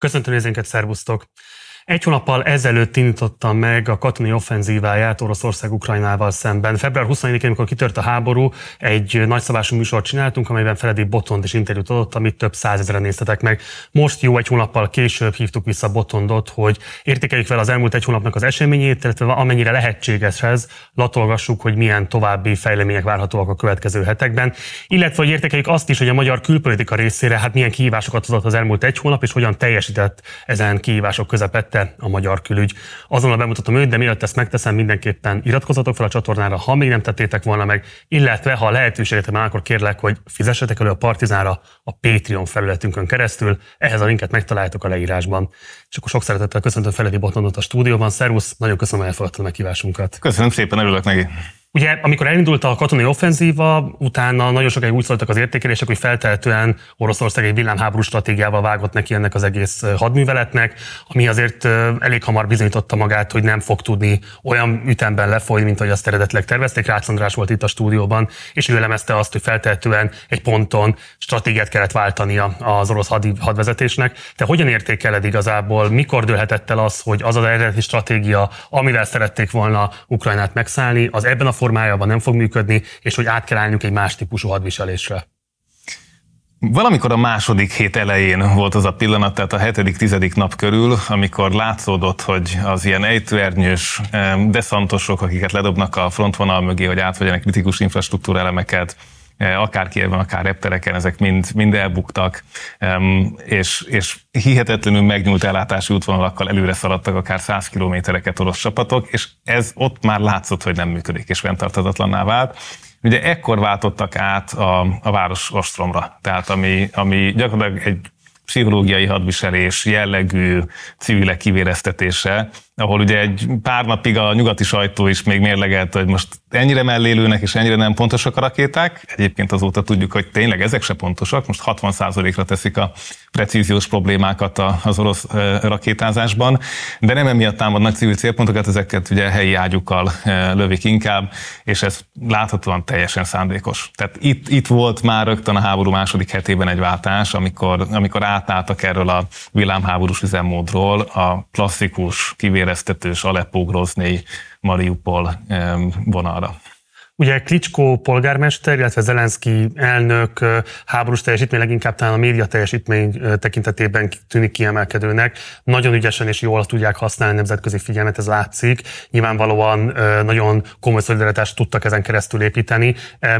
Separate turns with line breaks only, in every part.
Köszöntöm nézőinket, szervusztok! Egy hónappal ezelőtt indította meg a katonai offenzíváját Oroszország Ukrajnával szemben. Február 24-én, amikor kitört a háború, egy nagyszabású műsort csináltunk, amelyben Feledi Botond is interjút adott, amit több százezeren néztetek meg. Most jó egy hónappal később hívtuk vissza Botondot, hogy értékeljük fel az elmúlt egy hónapnak az eseményét, illetve amennyire lehetséges ez, latolgassuk, hogy milyen további fejlemények várhatóak a következő hetekben, illetve hogy értékeljük azt is, hogy a magyar külpolitika részére hát milyen kihívásokat hozott az elmúlt egy hónap, és hogyan teljesített ezen kihívások közepette a magyar külügy. Azonnal bemutatom őt, de mielőtt ezt megteszem, mindenképpen iratkozzatok fel a csatornára, ha még nem tettétek volna meg, illetve ha lehetőséget van, akkor kérlek, hogy fizessetek elő a Partizánra a Patreon felületünkön keresztül. Ehhez a linket megtaláltok a leírásban. És akkor sok szeretettel köszöntöm Feledi Botondot a stúdióban. Szervusz, nagyon köszönöm, hogy elfogadtad a meghívásunkat.
Köszönöm szépen, örülök neki.
Ugye, amikor elindult a katonai offenzíva, utána nagyon sokáig úgy szóltak az értékelések, hogy feltehetően Oroszország egy villámháború stratégiával vágott neki ennek az egész hadműveletnek, ami azért elég hamar bizonyította magát, hogy nem fog tudni olyan ütemben lefolyni, mint ahogy azt eredetileg tervezték. Rácz András volt itt a stúdióban, és ő elemezte azt, hogy feltehetően egy ponton stratégiát kellett váltania az orosz had, hadvezetésnek. Te hogyan értékeled igazából, mikor dőlhetett el az, hogy az az eredeti stratégia, amivel szerették volna Ukrajnát megszállni, az ebben a formájában nem fog működni, és hogy át kell állnunk egy más típusú hadviselésre.
Valamikor a második hét elején volt az a pillanat, tehát a hetedik, tizedik nap körül, amikor látszódott, hogy az ilyen ejtőernyős deszantosok, akiket ledobnak a frontvonal mögé, hogy átvegyenek kritikus infrastruktúra elemeket, akár Kievben, akár reptereken, ezek mind, mind elbuktak, és, és hihetetlenül megnyúlt ellátási útvonalakkal előre szaladtak akár 100 kilométereket orosz csapatok, és ez ott már látszott, hogy nem működik, és fenntarthatatlanná vált. Ugye ekkor váltottak át a, a város ostromra, tehát ami, ami gyakorlatilag egy pszichológiai hadviselés jellegű civilek kivéreztetése, ahol ugye egy pár napig a nyugati sajtó is még mérlegelte, hogy most ennyire mellélőnek és ennyire nem pontosak a rakéták. Egyébként azóta tudjuk, hogy tényleg ezek se pontosak, most 60%-ra teszik a precíziós problémákat az orosz rakétázásban, de nem emiatt támadnak civil célpontokat, ezeket ugye helyi ágyukkal lövik inkább, és ez láthatóan teljesen szándékos. Tehát itt, itt volt már rögtön a háború második hetében egy váltás, amikor, amikor átálltak erről a villámháborús üzemmódról a klasszikus kivér keresztetős Aleppo, Grozny, Mariupol vonalra.
Ugye Klicskó polgármester, illetve Zelenszky elnök háborús teljesítmény leginkább talán a média teljesítmény tekintetében tűnik kiemelkedőnek. Nagyon ügyesen és jól tudják használni a nemzetközi figyelmet, ez látszik. Nyilvánvalóan nagyon komoly szolidaritást tudtak ezen keresztül építeni.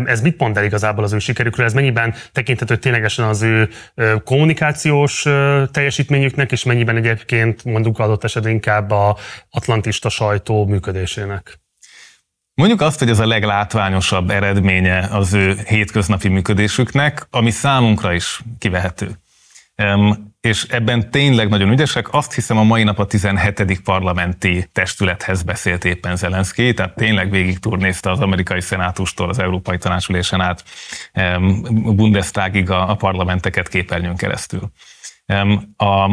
Ez mit mond el igazából az ő sikerükről? Ez mennyiben tekinthető ténylegesen az ő kommunikációs teljesítményüknek, és mennyiben egyébként mondjuk adott esetben inkább a atlantista sajtó működésének?
Mondjuk azt, hogy ez a leglátványosabb eredménye az ő hétköznapi működésüknek, ami számunkra is kivehető. És ebben tényleg nagyon ügyesek. Azt hiszem a mai nap a 17. parlamenti testülethez beszélt éppen Zelenszky, tehát tényleg végig turnézte az amerikai szenátustól az Európai Tanácsülésen át Bundestagig a parlamenteket képernyőn keresztül. A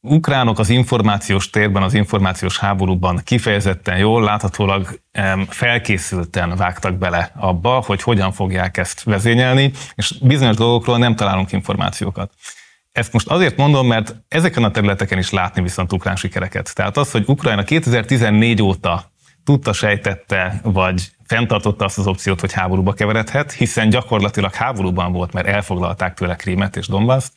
ukránok az információs térben, az információs háborúban kifejezetten jól, láthatólag felkészülten vágtak bele abba, hogy hogyan fogják ezt vezényelni, és bizonyos dolgokról nem találunk információkat. Ezt most azért mondom, mert ezeken a területeken is látni viszont ukrán sikereket. Tehát az, hogy Ukrajna 2014 óta tudta, sejtette, vagy fenntartotta azt az opciót, hogy háborúba keveredhet, hiszen gyakorlatilag háborúban volt, mert elfoglalták tőle Krímet és Donbaszt.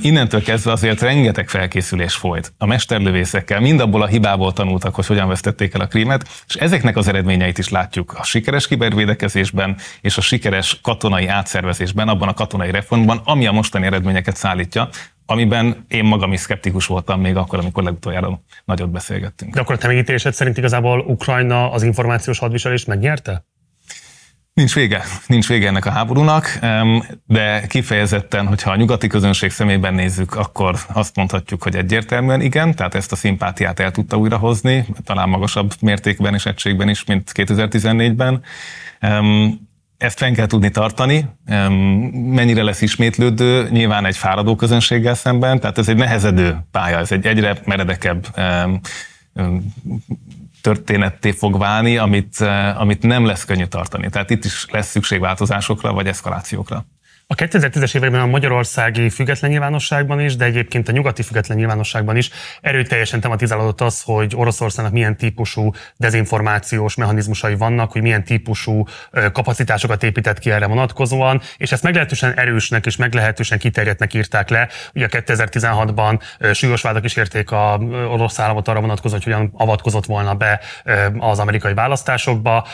Innentől kezdve azért rengeteg felkészülés folyt. A mesterlövészekkel mind abból a hibából tanultak, hogy hogyan vesztették el a Krímet, és ezeknek az eredményeit is látjuk a sikeres kibervédekezésben és a sikeres katonai átszervezésben, abban a katonai reformban, ami a mostani eredményeket szállítja, amiben én magam is szkeptikus voltam még akkor, amikor legutoljára nagyot beszélgettünk.
De akkor a te megítélésed szerint igazából Ukrajna az információs hadviselést megnyerte?
Nincs vége, nincs vége ennek a háborúnak, de kifejezetten, hogyha a nyugati közönség szemében nézzük, akkor azt mondhatjuk, hogy egyértelműen igen, tehát ezt a szimpátiát el tudta újrahozni, talán magasabb mértékben és egységben is, mint 2014-ben ezt fenn kell tudni tartani, mennyire lesz ismétlődő, nyilván egy fáradó közönséggel szemben, tehát ez egy nehezedő pálya, ez egy egyre meredekebb történetté fog válni, amit, amit nem lesz könnyű tartani. Tehát itt is lesz szükség változásokra, vagy eszkalációkra.
A 2010-es években a magyarországi független nyilvánosságban is, de egyébként a nyugati független nyilvánosságban is erőteljesen tematizálódott az, hogy Oroszországnak milyen típusú dezinformációs mechanizmusai vannak, hogy milyen típusú kapacitásokat épített ki erre vonatkozóan, és ezt meglehetősen erősnek és meglehetősen kiterjedtnek írták le. Ugye 2016-ban súlyos vádak is érték a orosz államot arra vonatkozóan, hogy hogyan avatkozott volna be az amerikai választásokba.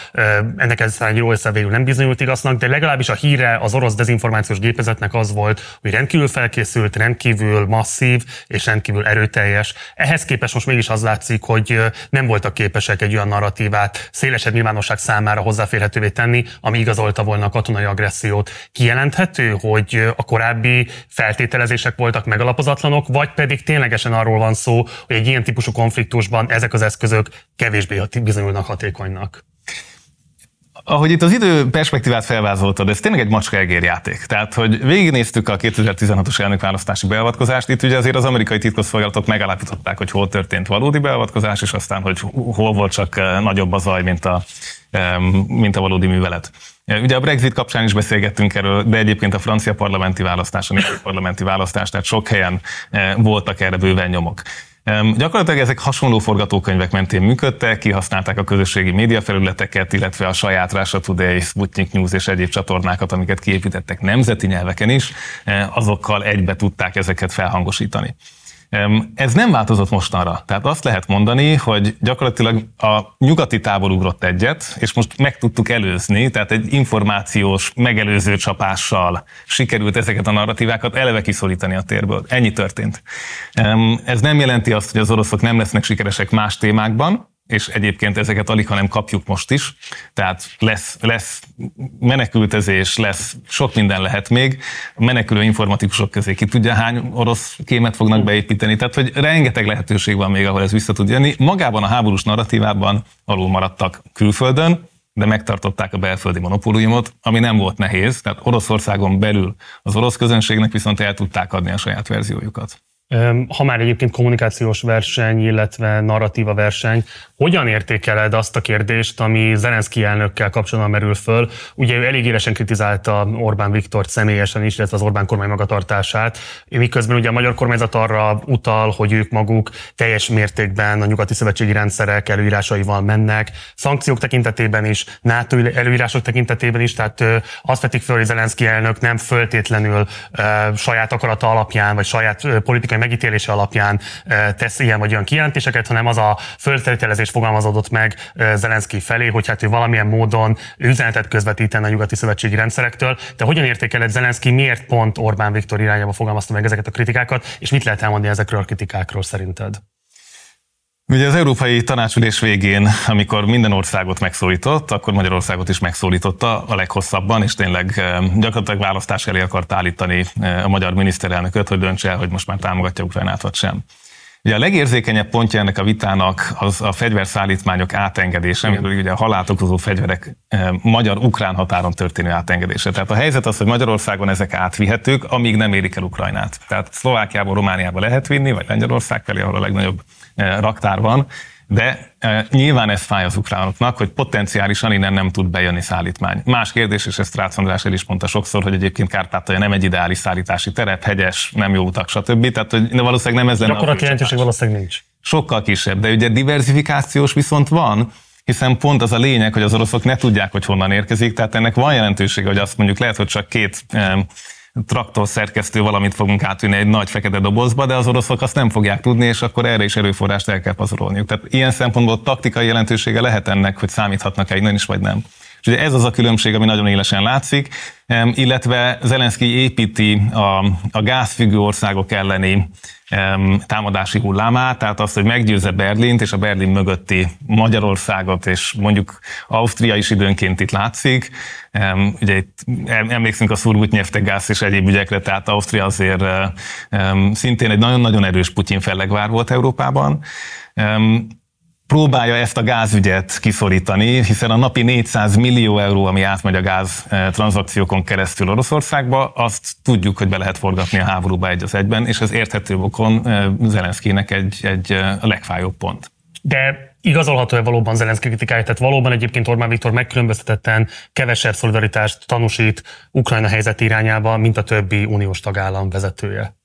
Ennek ez egy jó összevéül nem bizonyult igaznak, de legalábbis a híre az orosz dezinformáció információs gépezetnek az volt, hogy rendkívül felkészült, rendkívül masszív és rendkívül erőteljes. Ehhez képest most mégis az látszik, hogy nem voltak képesek egy olyan narratívát szélesebb nyilvánosság számára hozzáférhetővé tenni, ami igazolta volna a katonai agressziót. Kijelenthető, hogy a korábbi feltételezések voltak megalapozatlanok, vagy pedig ténylegesen arról van szó, hogy egy ilyen típusú konfliktusban ezek az eszközök kevésbé bizonyulnak hatékonynak
ahogy itt az idő perspektívát felvázoltad, ez tényleg egy macska játék. Tehát, hogy végignéztük a 2016-os elnökválasztási beavatkozást, itt ugye azért az amerikai titkosszolgálatok megállapították, hogy hol történt valódi beavatkozás, és aztán, hogy hol volt csak eh, nagyobb a zaj, mint a, mint a valódi művelet. Ugye a Brexit kapcsán is beszélgettünk erről, de egyébként a francia parlamenti választás, a parlamenti választás, tehát sok helyen eh, voltak erre bőven nyomok. Gyakorlatilag ezek hasonló forgatókönyvek mentén működtek, kihasználták a közösségi médiafelületeket, illetve a saját Russia Today, Sputnik News és egyéb csatornákat, amiket kiépítettek nemzeti nyelveken is, azokkal egybe tudták ezeket felhangosítani. Ez nem változott mostanra. Tehát azt lehet mondani, hogy gyakorlatilag a nyugati tábor ugrott egyet, és most meg tudtuk előzni, tehát egy információs megelőző csapással sikerült ezeket a narratívákat eleve kiszorítani a térből. Ennyi történt. Ez nem jelenti azt, hogy az oroszok nem lesznek sikeresek más témákban, és egyébként ezeket alig, hanem kapjuk most is. Tehát lesz, lesz menekültezés, lesz, sok minden lehet még. A menekülő informatikusok közé ki tudja, hány orosz kémet fognak beépíteni. Tehát, hogy rengeteg lehetőség van még, ahol ez vissza tud jönni. Magában a háborús narratívában alul maradtak külföldön, de megtartották a belföldi monopóliumot, ami nem volt nehéz. Tehát Oroszországon belül az orosz közönségnek viszont el tudták adni a saját verziójukat.
Ha már egyébként kommunikációs verseny, illetve narratíva verseny, hogyan értékeled azt a kérdést, ami Zelenszky elnökkel kapcsolatban merül föl? Ugye ő elég élesen kritizálta Orbán Viktort személyesen is, illetve az Orbán kormány magatartását, miközben ugye a magyar kormányzat arra utal, hogy ők maguk teljes mértékben a nyugati szövetségi rendszerek előírásaival mennek, szankciók tekintetében is, NATO előírások tekintetében is, tehát azt vetik föl, hogy Zelenszky elnök nem föltétlenül saját akarata alapján, vagy saját politikai megítélése alapján tesz ilyen vagy olyan kijelentéseket, hanem az a föltételezés és fogalmazódott meg Zelenszky felé, hogy hát ő valamilyen módon üzenetet közvetíten a nyugati szövetségi rendszerektől. De hogyan értékeled Zelenszky, miért pont Orbán Viktor irányába fogalmazta meg ezeket a kritikákat, és mit lehet elmondani ezekről a kritikákról szerinted?
Ugye az Európai Tanácsülés végén, amikor minden országot megszólított, akkor Magyarországot is megszólította a leghosszabban, és tényleg gyakorlatilag választás elé akart állítani a magyar miniszterelnököt, hogy döntse el, hogy most már támogatja Ukrajnát vagy sem. Ugye a legérzékenyebb pontja ennek a vitának az a fegyverszállítmányok átengedése, amikor ugye a halált okozó fegyverek eh, magyar-ukrán határon történő átengedése. Tehát a helyzet az, hogy Magyarországon ezek átvihetők, amíg nem érik el Ukrajnát. Tehát Szlovákiából, Romániába lehet vinni, vagy Lengyelország felé, ahol a legnagyobb raktár van, de nyilván ez fáj az ukránoknak, hogy potenciálisan innen nem tud bejönni szállítmány. Más kérdés, és ezt Rácz András el is mondta sokszor, hogy egyébként Kárpátalja nem egy ideális szállítási terep, hegyes, nem jó utak, stb. Tehát, hogy de valószínűleg nem ez lenne.
Gyakorlati jelentőség valószínűleg nincs.
Sokkal kisebb, de ugye diversifikációs viszont van, hiszen pont az a lényeg, hogy az oroszok ne tudják, hogy honnan érkezik, tehát ennek van jelentősége, hogy azt mondjuk lehet, hogy csak két traktor szerkesztő valamit fogunk átvinni egy nagy fekete dobozba, de az oroszok azt nem fogják tudni, és akkor erre is erőforrást el kell pazarolniuk. Tehát ilyen szempontból taktikai jelentősége lehet ennek, hogy számíthatnak-e innen is, vagy nem. És ez az a különbség, ami nagyon élesen látszik, illetve Zelenszky építi a, a gázfüggő országok elleni támadási hullámát, tehát azt, hogy meggyőzze Berlint és a Berlin mögötti Magyarországot, és mondjuk Ausztria is időnként itt látszik. Ugye itt emlékszünk a Szurgutnyeftegász és egyéb ügyekre, tehát Ausztria azért szintén egy nagyon-nagyon erős Putyin fellegvár volt Európában próbálja ezt a gázügyet kiszorítani, hiszen a napi 400 millió euró, ami átmegy a gáz eh, tranzakciókon keresztül Oroszországba, azt tudjuk, hogy be lehet forgatni a háborúba egy az egyben, és ez érthető okon eh, Zelenszkinek egy, egy eh, a legfájóbb pont.
De igazolható-e valóban Zelenszky kritikája? Tehát valóban egyébként Orbán Viktor megkülönböztetetten kevesebb szolidaritást tanúsít Ukrajna helyzet irányába, mint a többi uniós tagállam vezetője?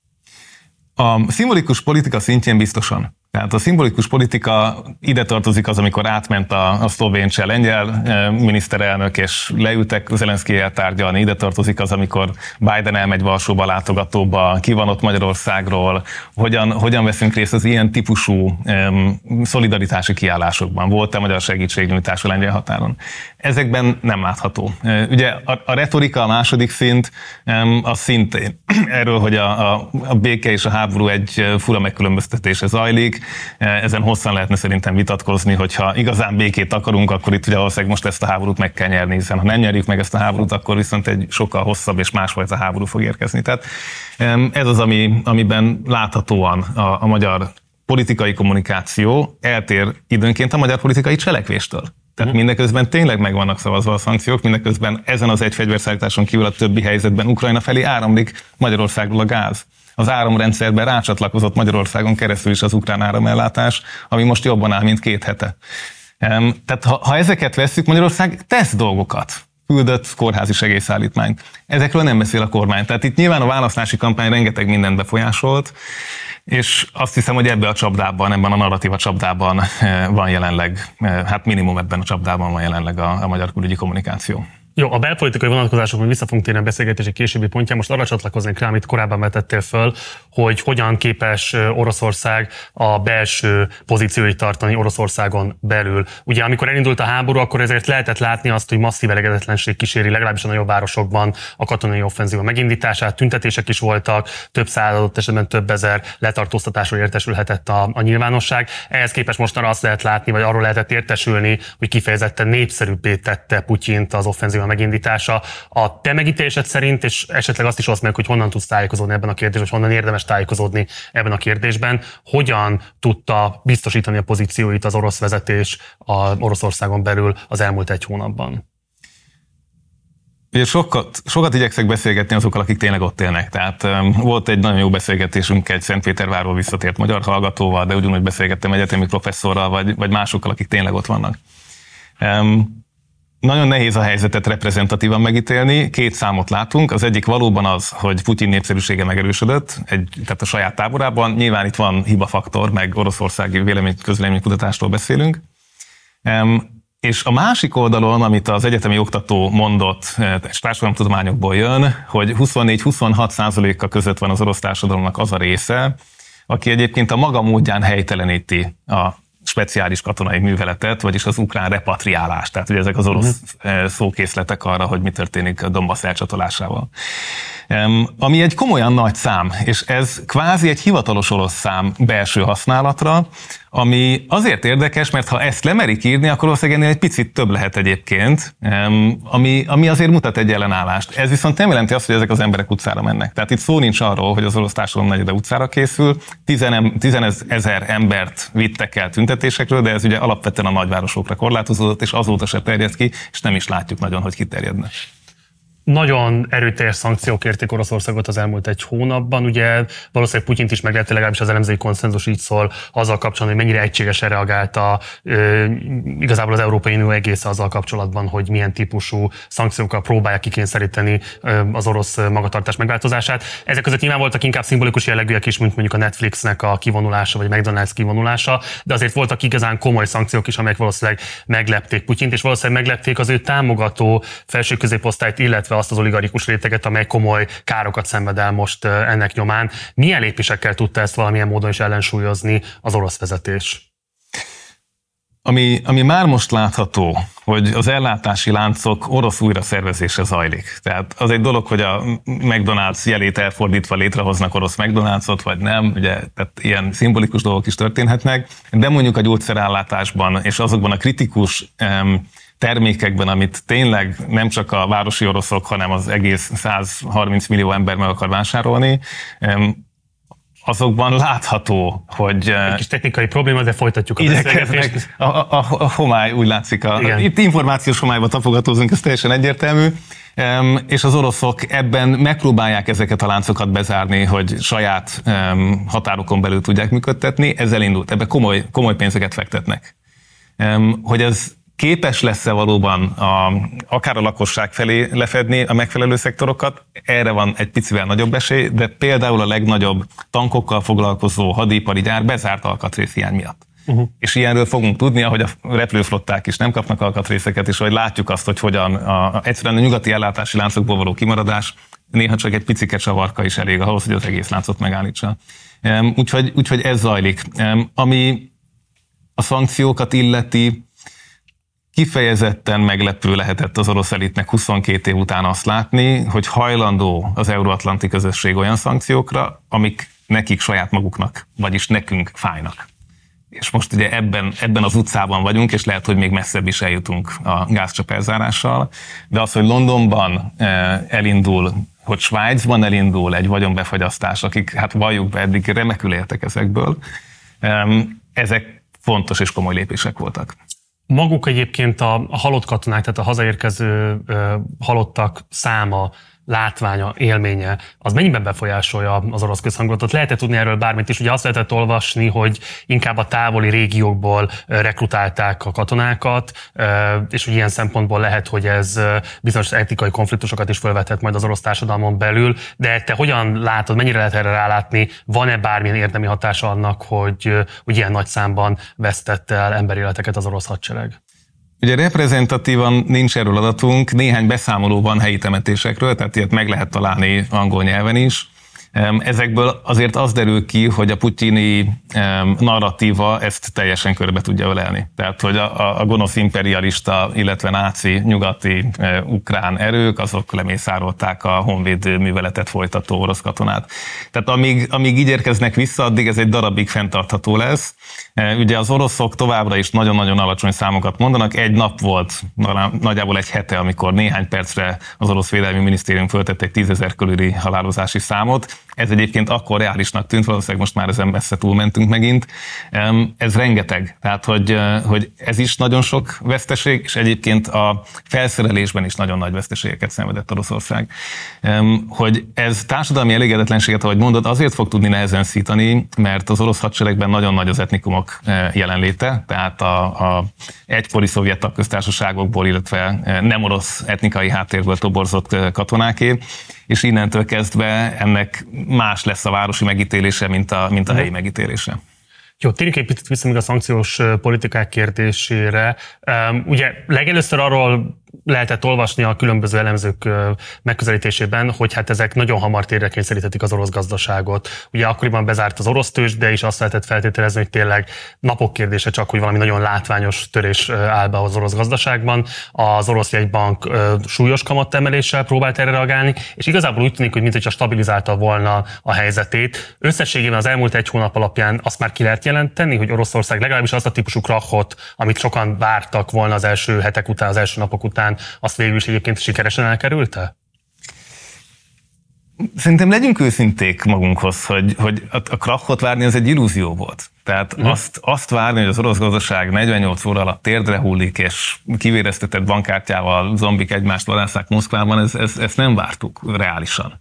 A szimbolikus politika szintjén biztosan. Tehát a szimbolikus politika ide tartozik az, amikor átment a, a szlovén se lengyel e, miniszterelnök, és leültek zelenszky tárgyalni. Ide tartozik az, amikor Biden elmegy Varsóba látogatóba, ki van ott Magyarországról, hogyan, hogyan veszünk részt az ilyen típusú um, szolidaritási kiállásokban. Volt-e magyar segítségnyújtás a lengyel határon? Ezekben nem látható. E, ugye a, a retorika, a második szint, um, az szintén erről, hogy a, a, a béke és a háború egy fura megkülönböztetése zajlik, ezen hosszan lehetne szerintem vitatkozni, hogyha igazán békét akarunk, akkor itt ugye valószínűleg most ezt a háborút meg kell nyerni, hiszen ha nem nyerjük meg ezt a háborút, akkor viszont egy sokkal hosszabb és másfajta háború fog érkezni. Tehát ez az, ami, amiben láthatóan a, a magyar politikai kommunikáció eltér időnként a magyar politikai cselekvéstől. Tehát mhm. mindeközben tényleg meg vannak szavazva a szankciók, mindeközben ezen az egy fegyverszállításon kívül a többi helyzetben Ukrajna felé áramlik Magyarországról a gáz az áramrendszerben rácsatlakozott Magyarországon keresztül is az ukrán áramellátás, ami most jobban áll, mint két hete. Tehát ha, ha ezeket vesszük, Magyarország tesz dolgokat küldött kórházi segélyszállítmányt. Ezekről nem beszél a kormány. Tehát itt nyilván a választási kampány rengeteg mindent befolyásolt, és azt hiszem, hogy ebbe a csapdában, ebben a narratíva csapdában eh, van jelenleg, eh, hát minimum ebben a csapdában van jelenleg a, a magyar külügyi kommunikáció.
Jó, a belpolitikai vonatkozásokon vissza fogunk térni a beszélgetési későbbi pontján. Most arra csatlakoznék rá, amit korábban vetettél föl, hogy hogyan képes Oroszország a belső pozícióit tartani Oroszországon belül. Ugye amikor elindult a háború, akkor ezért lehetett látni azt, hogy masszív elegedetlenség kíséri legalábbis a nagyobb városokban a katonai offenzíva megindítását, tüntetések is voltak, több száz adott esetben több ezer letartóztatásról értesülhetett a, a nyilvánosság. Ehhez képest mostanra azt lehet látni, vagy arról lehetett értesülni, hogy kifejezetten népszerűbbé tette Putyint az offenzíva megindítása. A te megítélésed szerint, és esetleg azt is azt meg, hogy honnan tudsz tájékozódni ebben a kérdésben, hogy honnan érdemes tájékozódni ebben a kérdésben, hogyan tudta biztosítani a pozícióit az orosz vezetés a Oroszországon belül az elmúlt egy hónapban?
Ugye sokat, sokat igyekszek beszélgetni azokkal, akik tényleg ott élnek. Tehát um, volt egy nagyon jó beszélgetésünk egy Szentpétervárról visszatért magyar hallgatóval, de ugyanúgy beszélgettem egyetemi professzorral, vagy, vagy másokkal, akik tényleg ott vannak. Um, nagyon nehéz a helyzetet reprezentatívan megítélni. Két számot látunk. Az egyik valóban az, hogy Putyin népszerűsége megerősödött, egy, tehát a saját táborában. Nyilván itt van hibafaktor, meg oroszországi vélemény közleménykutatásról beszélünk. És a másik oldalon, amit az egyetemi oktató mondott, eh, és társadalomtudományokból jön, hogy 24-26 százaléka között van az orosz társadalomnak az a része, aki egyébként a maga módján helyteleníti a speciális katonai műveletet, vagyis az ukrán repatriálást, tehát ugye ezek az orosz uh-huh. szókészletek arra, hogy mi történik a Donbass elcsatolásával. Ami egy komolyan nagy szám, és ez kvázi egy hivatalos orosz szám belső használatra, ami azért érdekes, mert ha ezt lemerik írni, akkor valószínűleg ennél egy picit több lehet egyébként, ami, ami azért mutat egy ellenállást. Ez viszont nem jelenti azt, hogy ezek az emberek utcára mennek. Tehát itt szó nincs arról, hogy az orosz társadalom negyede utcára készül, tizenezer embert vittek el tüntetésekről, de ez ugye alapvetően a nagyvárosokra korlátozódott, és azóta se terjed ki, és nem is látjuk nagyon, hogy kiterjedne
nagyon erőteljes szankciók érték Oroszországot az elmúlt egy hónapban. Ugye valószínűleg Putyint is meglepte, legalábbis az elemzői konszenzus így szól azzal kapcsolatban, hogy mennyire egységesen reagálta e, igazából az Európai Unió egész azzal kapcsolatban, hogy milyen típusú szankciókkal próbálják kikényszeríteni e, az orosz magatartás megváltozását. Ezek között nyilván voltak inkább szimbolikus jellegűek is, mint mondjuk a Netflixnek a kivonulása, vagy McDonald's kivonulása, de azért voltak igazán komoly szankciók is, amelyek valószínűleg meglepték Putyint, és valószínűleg meglepték az ő támogató felső középosztályt, illetve azt az oligarchikus réteget, amely komoly károkat szenved el most ennek nyomán. Milyen lépésekkel tudta ezt valamilyen módon is ellensúlyozni az orosz vezetés?
Ami, ami már most látható, hogy az ellátási láncok orosz újra szervezése zajlik. Tehát az egy dolog, hogy a McDonald's jelét elfordítva létrehoznak orosz McDonald'sot, vagy nem, ugye, tehát ilyen szimbolikus dolgok is történhetnek, de mondjuk a gyógyszerállátásban és azokban a kritikus um, termékekben, amit tényleg nem csak a városi oroszok, hanem az egész 130 millió ember meg akar vásárolni, azokban látható, hogy...
Egy kis technikai probléma, de folytatjuk a beszélgetést.
A, a, a, homály úgy látszik, a, itt információs homályba tapogatózunk, ez teljesen egyértelmű. Um, és az oroszok ebben megpróbálják ezeket a láncokat bezárni, hogy saját um, határokon belül tudják működtetni. Ezzel indult. Ebbe komoly, komoly pénzeket fektetnek. Hogy ez képes lesz-e valóban a, akár a lakosság felé lefedni a megfelelő szektorokat, erre van egy picivel nagyobb esély, de például a legnagyobb tankokkal foglalkozó hadipari gyár bezárt alkatrészhiány miatt. Uh-huh. És ilyenről fogunk tudni, hogy a repülőflották is nem kapnak alkatrészeket, és hogy látjuk azt, hogy hogyan a, a, egyszerűen a nyugati ellátási láncokból való kimaradás néha csak egy picike csavarka is elég ahhoz, hogy az egész láncot megállítsa. Um, úgyhogy, úgyhogy ez zajlik. Um, ami a szankciókat illeti, Kifejezetten meglepő lehetett az orosz elitnek 22 év után azt látni, hogy hajlandó az euróatlanti közösség olyan szankciókra, amik nekik saját maguknak, vagyis nekünk fájnak. És most ugye ebben, ebben az utcában vagyunk, és lehet, hogy még messzebb is eljutunk a gázcsap elzárással, de az, hogy Londonban eh, elindul, hogy Svájcban elindul egy vagyonbefagyasztás, akik hát valljuk be, eddig remekül éltek ezekből, ezek fontos és komoly lépések voltak.
Maguk egyébként a, halott katonák, tehát a hazaérkező halottak száma látványa, élménye, az mennyiben befolyásolja az orosz közhangulatot? Lehet-e tudni erről bármit is? Ugye azt lehetett olvasni, hogy inkább a távoli régiókból rekrutálták a katonákat, és hogy ilyen szempontból lehet, hogy ez bizonyos etikai konfliktusokat is felvethet majd az orosz társadalmon belül, de te hogyan látod, mennyire lehet erre rálátni? Van-e bármilyen érdemi hatása annak, hogy, hogy ilyen nagy számban vesztett el emberéleteket az orosz hadsereg?
Ugye reprezentatívan nincs erről adatunk, néhány beszámoló van helyi temetésekről, tehát ilyet meg lehet találni angol nyelven is. Ezekből azért az derül ki, hogy a putyini narratíva ezt teljesen körbe tudja ölelni. Tehát, hogy a, a gonosz imperialista, illetve náci nyugati e, ukrán erők, azok lemészárolták a honvéd műveletet folytató orosz katonát. Tehát amíg, amíg így érkeznek vissza, addig ez egy darabig fenntartható lesz. E, ugye az oroszok továbbra is nagyon-nagyon alacsony számokat mondanak. Egy nap volt, nagyjából egy hete, amikor néhány percre az orosz védelmi minisztérium föltett egy tízezer körüli halálozási számot. Ez egyébként akkor reálisnak tűnt, valószínűleg most már ezen messze túlmentünk megint. Ez rengeteg. Tehát, hogy, hogy ez is nagyon sok veszteség, és egyébként a felszerelésben is nagyon nagy veszteségeket szenvedett Oroszország. Hogy ez társadalmi elégedetlenséget, ahogy mondod, azért fog tudni nehezen szítani, mert az orosz hadseregben nagyon nagy az etnikumok jelenléte, tehát a, a egykori szovjet köztársaságokból, illetve nem orosz etnikai háttérből toborzott katonáké, és innentől kezdve ennek más lesz a városi megítélése, mint a, mint a helyi megítélése.
Jó, térjünk egy picit vissza még a szankciós politikák kérdésére. Ugye legelőször arról lehetett olvasni a különböző elemzők megközelítésében, hogy hát ezek nagyon hamar térre kényszeríthetik az orosz gazdaságot. Ugye akkoriban bezárt az orosz tőzs, de is azt lehetett feltételezni, hogy tényleg napok kérdése csak, hogy valami nagyon látványos törés áll be az orosz gazdaságban. Az orosz jegybank súlyos kamatemeléssel próbált erre reagálni, és igazából úgy tűnik, hogy mintha stabilizálta volna a helyzetét. Összességében az elmúlt egy hónap alapján azt már ki lehet jelenteni, hogy Oroszország legalábbis azt a típusú krachot, amit sokan vártak volna az első hetek után, az első napok után, után azt végül is egyébként sikeresen elkerülte?
Szerintem legyünk őszinték magunkhoz, hogy, hogy a krachot várni az egy illúzió volt. Tehát mm. azt, azt várni, hogy az orosz gazdaság 48 óra alatt térdre hullik, és kivéreztetett bankkártyával zombik egymást vadászák Moszkvában, ez, ez, ezt nem vártuk reálisan.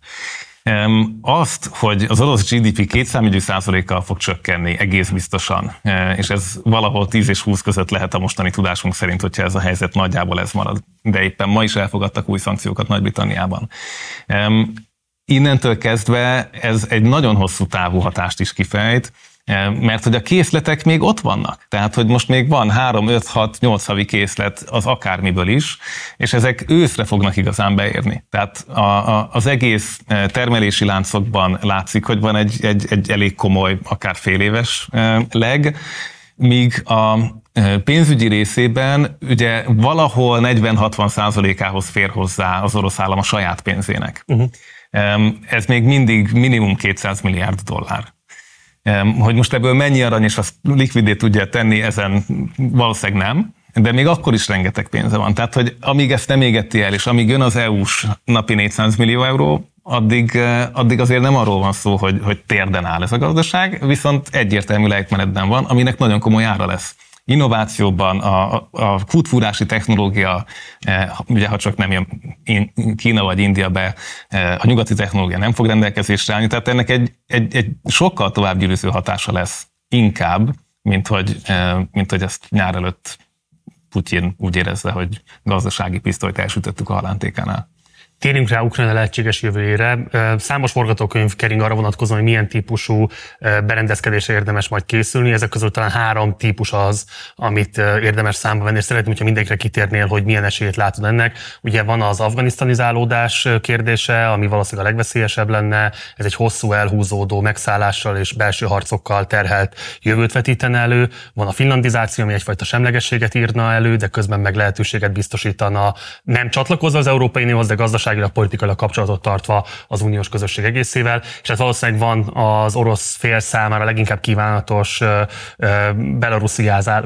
Azt, hogy az orosz GDP kétszámjegyű százalékkal fog csökkenni egész biztosan, e, és ez valahol 10 és 20 között lehet a mostani tudásunk szerint, hogyha ez a helyzet nagyjából ez marad. De éppen ma is elfogadtak új szankciókat Nagy-Britanniában. Innentől kezdve ez egy nagyon hosszú távú hatást is kifejt, mert hogy a készletek még ott vannak. Tehát, hogy most még van 3, 5, 6, 8 havi készlet az akármiből is, és ezek őszre fognak igazán beérni. Tehát a, a, az egész termelési láncokban látszik, hogy van egy, egy, egy elég komoly, akár fél éves leg, míg a pénzügyi részében ugye valahol 40-60 százalékához fér hozzá az orosz állam a saját pénzének. Uh-huh. Ez még mindig minimum 200 milliárd dollár. Hogy most ebből mennyi arany és azt likvidé tudja tenni, ezen valószínűleg nem, de még akkor is rengeteg pénze van. Tehát, hogy amíg ezt nem égeti el, és amíg jön az EU-s napi 400 millió euró, addig, eh, addig azért nem arról van szó, hogy, hogy térden áll ez a gazdaság, viszont egyértelmű lejtmenetben van, aminek nagyon komoly ára lesz innovációban, a, a kútfúrási technológia, e, ugye ha csak nem jön Kína vagy India be, e, a nyugati technológia nem fog rendelkezésre állni, tehát ennek egy, egy, egy sokkal tovább gyűrűző hatása lesz inkább, mint hogy, e, mint hogy ezt nyár előtt Putyin úgy érezze, hogy gazdasági pisztolyt elsütöttük a halántékánál.
Térjünk rá Ukrajna lehetséges jövőjére. Számos forgatókönyv kering arra vonatkozóan, hogy milyen típusú berendezkedésre érdemes majd készülni. Ezek közül talán három típus az, amit érdemes számba venni, és szeretném, hogyha mindenkire kitérnél, hogy milyen esélyt látod ennek. Ugye van az afganisztanizálódás kérdése, ami valószínűleg a legveszélyesebb lenne. Ez egy hosszú elhúzódó megszállással és belső harcokkal terhelt jövőt vetítene elő. Van a finlandizáció, ami egyfajta semlegességet írna elő, de közben meg lehetőséget biztosítana nem csatlakozva az Európai Unióhoz, de gazdaság gazdaságilag, politikailag kapcsolatot tartva az uniós közösség egészével, és ez valószínűleg van az orosz fél számára leginkább kívánatos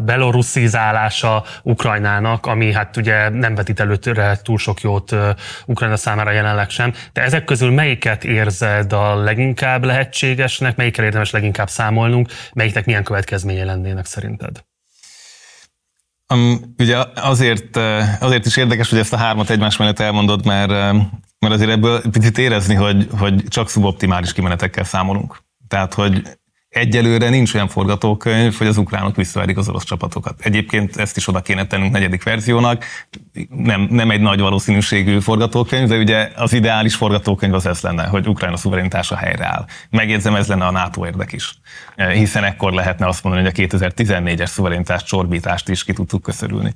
beloruszizálása Ukrajnának, ami hát ugye nem vetít előtre túl sok jót Ukrajna számára jelenleg sem. De ezek közül melyiket érzed a leginkább lehetségesnek, melyikkel érdemes leginkább számolnunk, melyiknek milyen következménye lennének szerinted?
Um, ugye azért, azért is érdekes, hogy ezt a hármat egymás mellett elmondod, mert, mert azért ebből picit érezni, hogy, hogy csak szuboptimális kimenetekkel számolunk. Tehát, hogy egyelőre nincs olyan forgatókönyv, hogy az ukránok visszaverik az orosz csapatokat. Egyébként ezt is oda kéne tennünk negyedik verziónak. Nem, nem egy nagy valószínűségű forgatókönyv, de ugye az ideális forgatókönyv az ez lenne, hogy Ukrajna szuverenitása helyreáll. Megjegyzem, ez lenne a NATO érdek is. Hiszen ekkor lehetne azt mondani, hogy a 2014-es szuverenitás csorbítást is ki tudtuk köszörülni.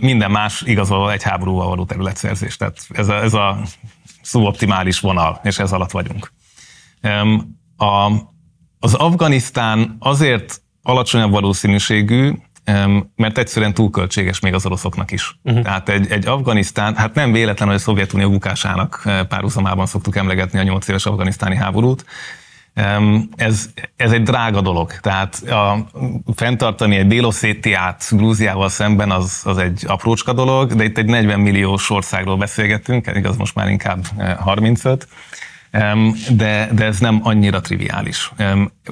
Minden más igazolva egy háborúval való területszerzés. Tehát ez a, ez a szuboptimális vonal, és ez alatt vagyunk. A, az Afganisztán azért alacsonyabb valószínűségű, mert egyszerűen túl költséges még az oroszoknak is. Uh-huh. Tehát egy, egy Afganisztán, hát nem véletlen, hogy a Szovjetunió bukásának eh, párhuzamában szoktuk emlegetni a nyolc éves afganisztáni háborút, ez, ez egy drága dolog. Tehát a, fenntartani egy Délosszétiát Grúziával szemben az, az egy aprócska dolog, de itt egy 40 milliós országról beszélgetünk, igaz most már inkább 35 eh, de, de ez nem annyira triviális.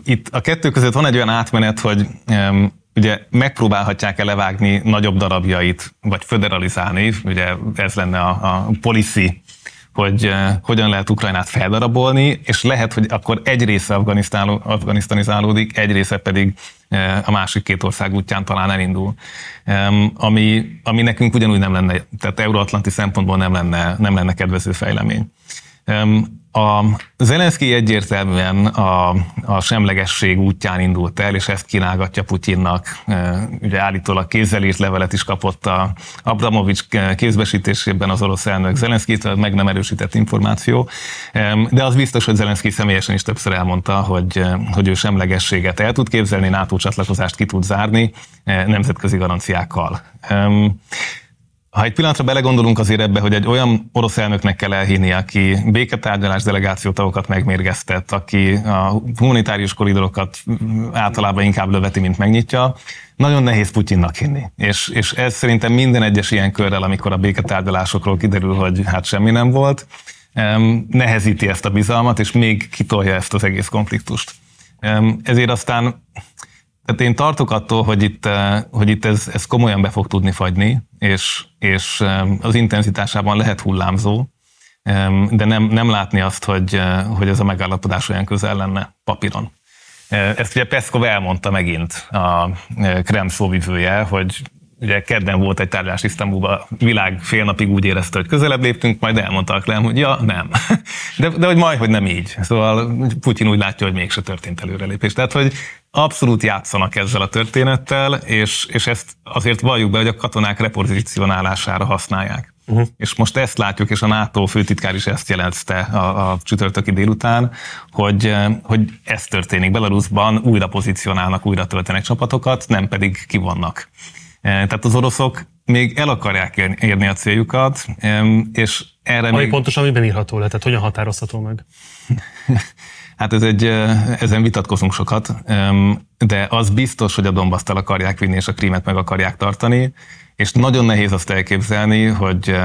Itt a kettő között van egy olyan átmenet, hogy ugye megpróbálhatják -e levágni nagyobb darabjait, vagy föderalizálni, ugye ez lenne a, a policy, hogy uh, hogyan lehet Ukrajnát feldarabolni, és lehet, hogy akkor egy része afganisztanizálódik, egy része pedig uh, a másik két ország útján talán elindul. Ami, ami nekünk ugyanúgy nem lenne, tehát euróatlanti szempontból nem lenne, nem lenne kedvező fejlemény. A Zelenszky egyértelműen a, a semlegesség útján indult el, és ezt kínálgatja Putyinnak. Ugye állítólag kézzelírt levelet is kapott a Abramovics kézbesítésében az orosz elnök zelenszky meg nem erősített információ. De az biztos, hogy Zelenszky személyesen is többször elmondta, hogy, hogy ő semlegességet el tud képzelni, NATO csatlakozást ki tud zárni nemzetközi garanciákkal. Ha egy pillanatra belegondolunk azért ebbe, hogy egy olyan orosz elnöknek kell elhinni, aki béketárgyalás delegációtagokat megmérgeztet, aki a humanitárius koridorokat általában inkább löveti, mint megnyitja, nagyon nehéz Putyinnak hinni. És, és ez szerintem minden egyes ilyen körrel, amikor a béketárgyalásokról kiderül, hogy hát semmi nem volt, nehezíti ezt a bizalmat, és még kitolja ezt az egész konfliktust. Ezért aztán tehát én tartok attól, hogy itt, eh, hogy itt ez, ez komolyan be fog tudni fagyni, és, és eh, az intenzitásában lehet hullámzó, de nem, nem látni azt, hogy, eh, hogy ez a megállapodás olyan közel lenne papíron. Ezt ugye Peszkov elmondta megint a Krem szóvivője, hogy ugye kedden volt egy tárgyalás Isztambulban, világ fél napig úgy érezte, hogy közelebb léptünk, majd elmondta a Krem, hogy ja, nem. De, de hogy majd, hogy nem így. Szóval Putyin úgy látja, hogy mégse történt előrelépés. Tehát, hogy abszolút játszanak ezzel a történettel, és, és ezt azért valljuk be, hogy a katonák repozícionálására használják. Uh-huh. És most ezt látjuk, és a NATO főtitkár is ezt jelezte a, a csütörtöki délután, hogy, hogy ez történik. Belarusban újra pozícionálnak, újra töltenek csapatokat, nem pedig kivonnak. E, tehát az oroszok még el akarják érni a céljukat, és erre
Ami még... pontosan miben írható le? Tehát hogyan határozható meg?
Hát ez egy, ezen vitatkozunk sokat, de az biztos, hogy a Dombaszt el akarják vinni, és a Krímet meg akarják tartani, és nagyon nehéz azt elképzelni, hogy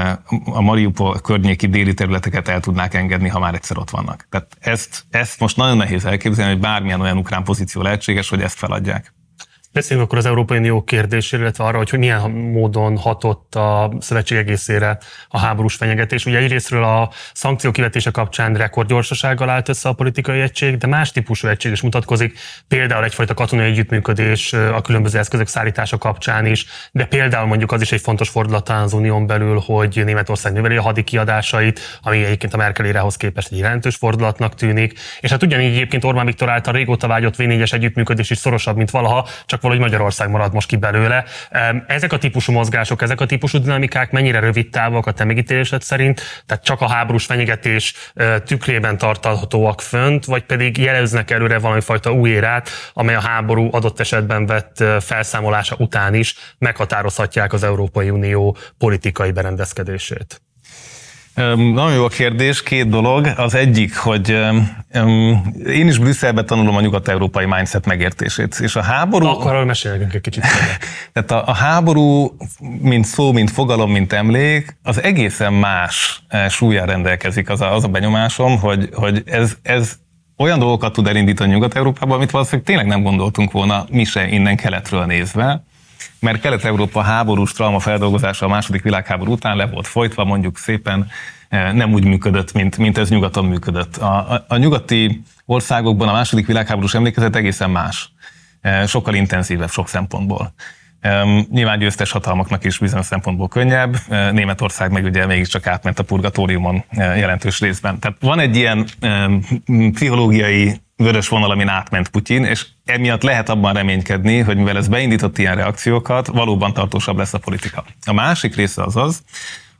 a Mariupol környéki déli területeket el tudnák engedni, ha már egyszer ott vannak. Tehát ezt, ezt most nagyon nehéz elképzelni, hogy bármilyen olyan ukrán pozíció lehetséges, hogy ezt feladják.
Beszéljünk akkor az Európai Unió kérdéséről, illetve arra, hogy milyen módon hatott a szövetség egészére a háborús fenyegetés. Ugye egyrésztről a szankció kivetése kapcsán rekordgyorsasággal állt össze a politikai egység, de más típusú egység is mutatkozik, például egyfajta katonai együttműködés a különböző eszközök szállítása kapcsán is, de például mondjuk az is egy fontos fordulat az unión belül, hogy Németország növeli a hadi kiadásait, ami egyébként a Merkel képest egy jelentős fordulatnak tűnik. És hát ugyanígy egyébként Orbán Viktor által régóta vágyott V4-es együttműködés is szorosabb, mint valaha, csak valahogy Magyarország marad most ki belőle. Ezek a típusú mozgások, ezek a típusú dinamikák mennyire rövid távok a te megítélésed szerint, tehát csak a háborús fenyegetés tükrében tartalhatóak fönt, vagy pedig jeleznek előre valami fajta új érát, amely a háború adott esetben vett felszámolása után is meghatározhatják az Európai Unió politikai berendezkedését.
Nagyon jó a kérdés, két dolog. Az egyik, hogy én is Brüsszelben tanulom a nyugat-európai mindset megértését, és a háború...
Akkor arról mesélünk egy kicsit.
Tehát a, a háború, mint szó, mint fogalom, mint emlék, az egészen más eh, súlyán rendelkezik az a, az a benyomásom, hogy, hogy ez, ez olyan dolgokat tud elindítani Nyugat-Európában, amit valószínűleg tényleg nem gondoltunk volna mi se innen keletről nézve mert Kelet-Európa háborús trauma feldolgozása a második világháború után le volt folytva, mondjuk szépen eh, nem úgy működött, mint, mint ez nyugaton működött. A, a, a nyugati országokban a második világháborús emlékezet egészen más, eh, sokkal intenzívebb sok szempontból. Nyilván győztes hatalmaknak is bizonyos szempontból könnyebb, Németország meg ugye mégiscsak átment a purgatóriumon jelentős részben. Tehát van egy ilyen pszichológiai vörös vonal, amin átment Putyin, és emiatt lehet abban reménykedni, hogy mivel ez beindított ilyen reakciókat, valóban tartósabb lesz a politika. A másik része az az,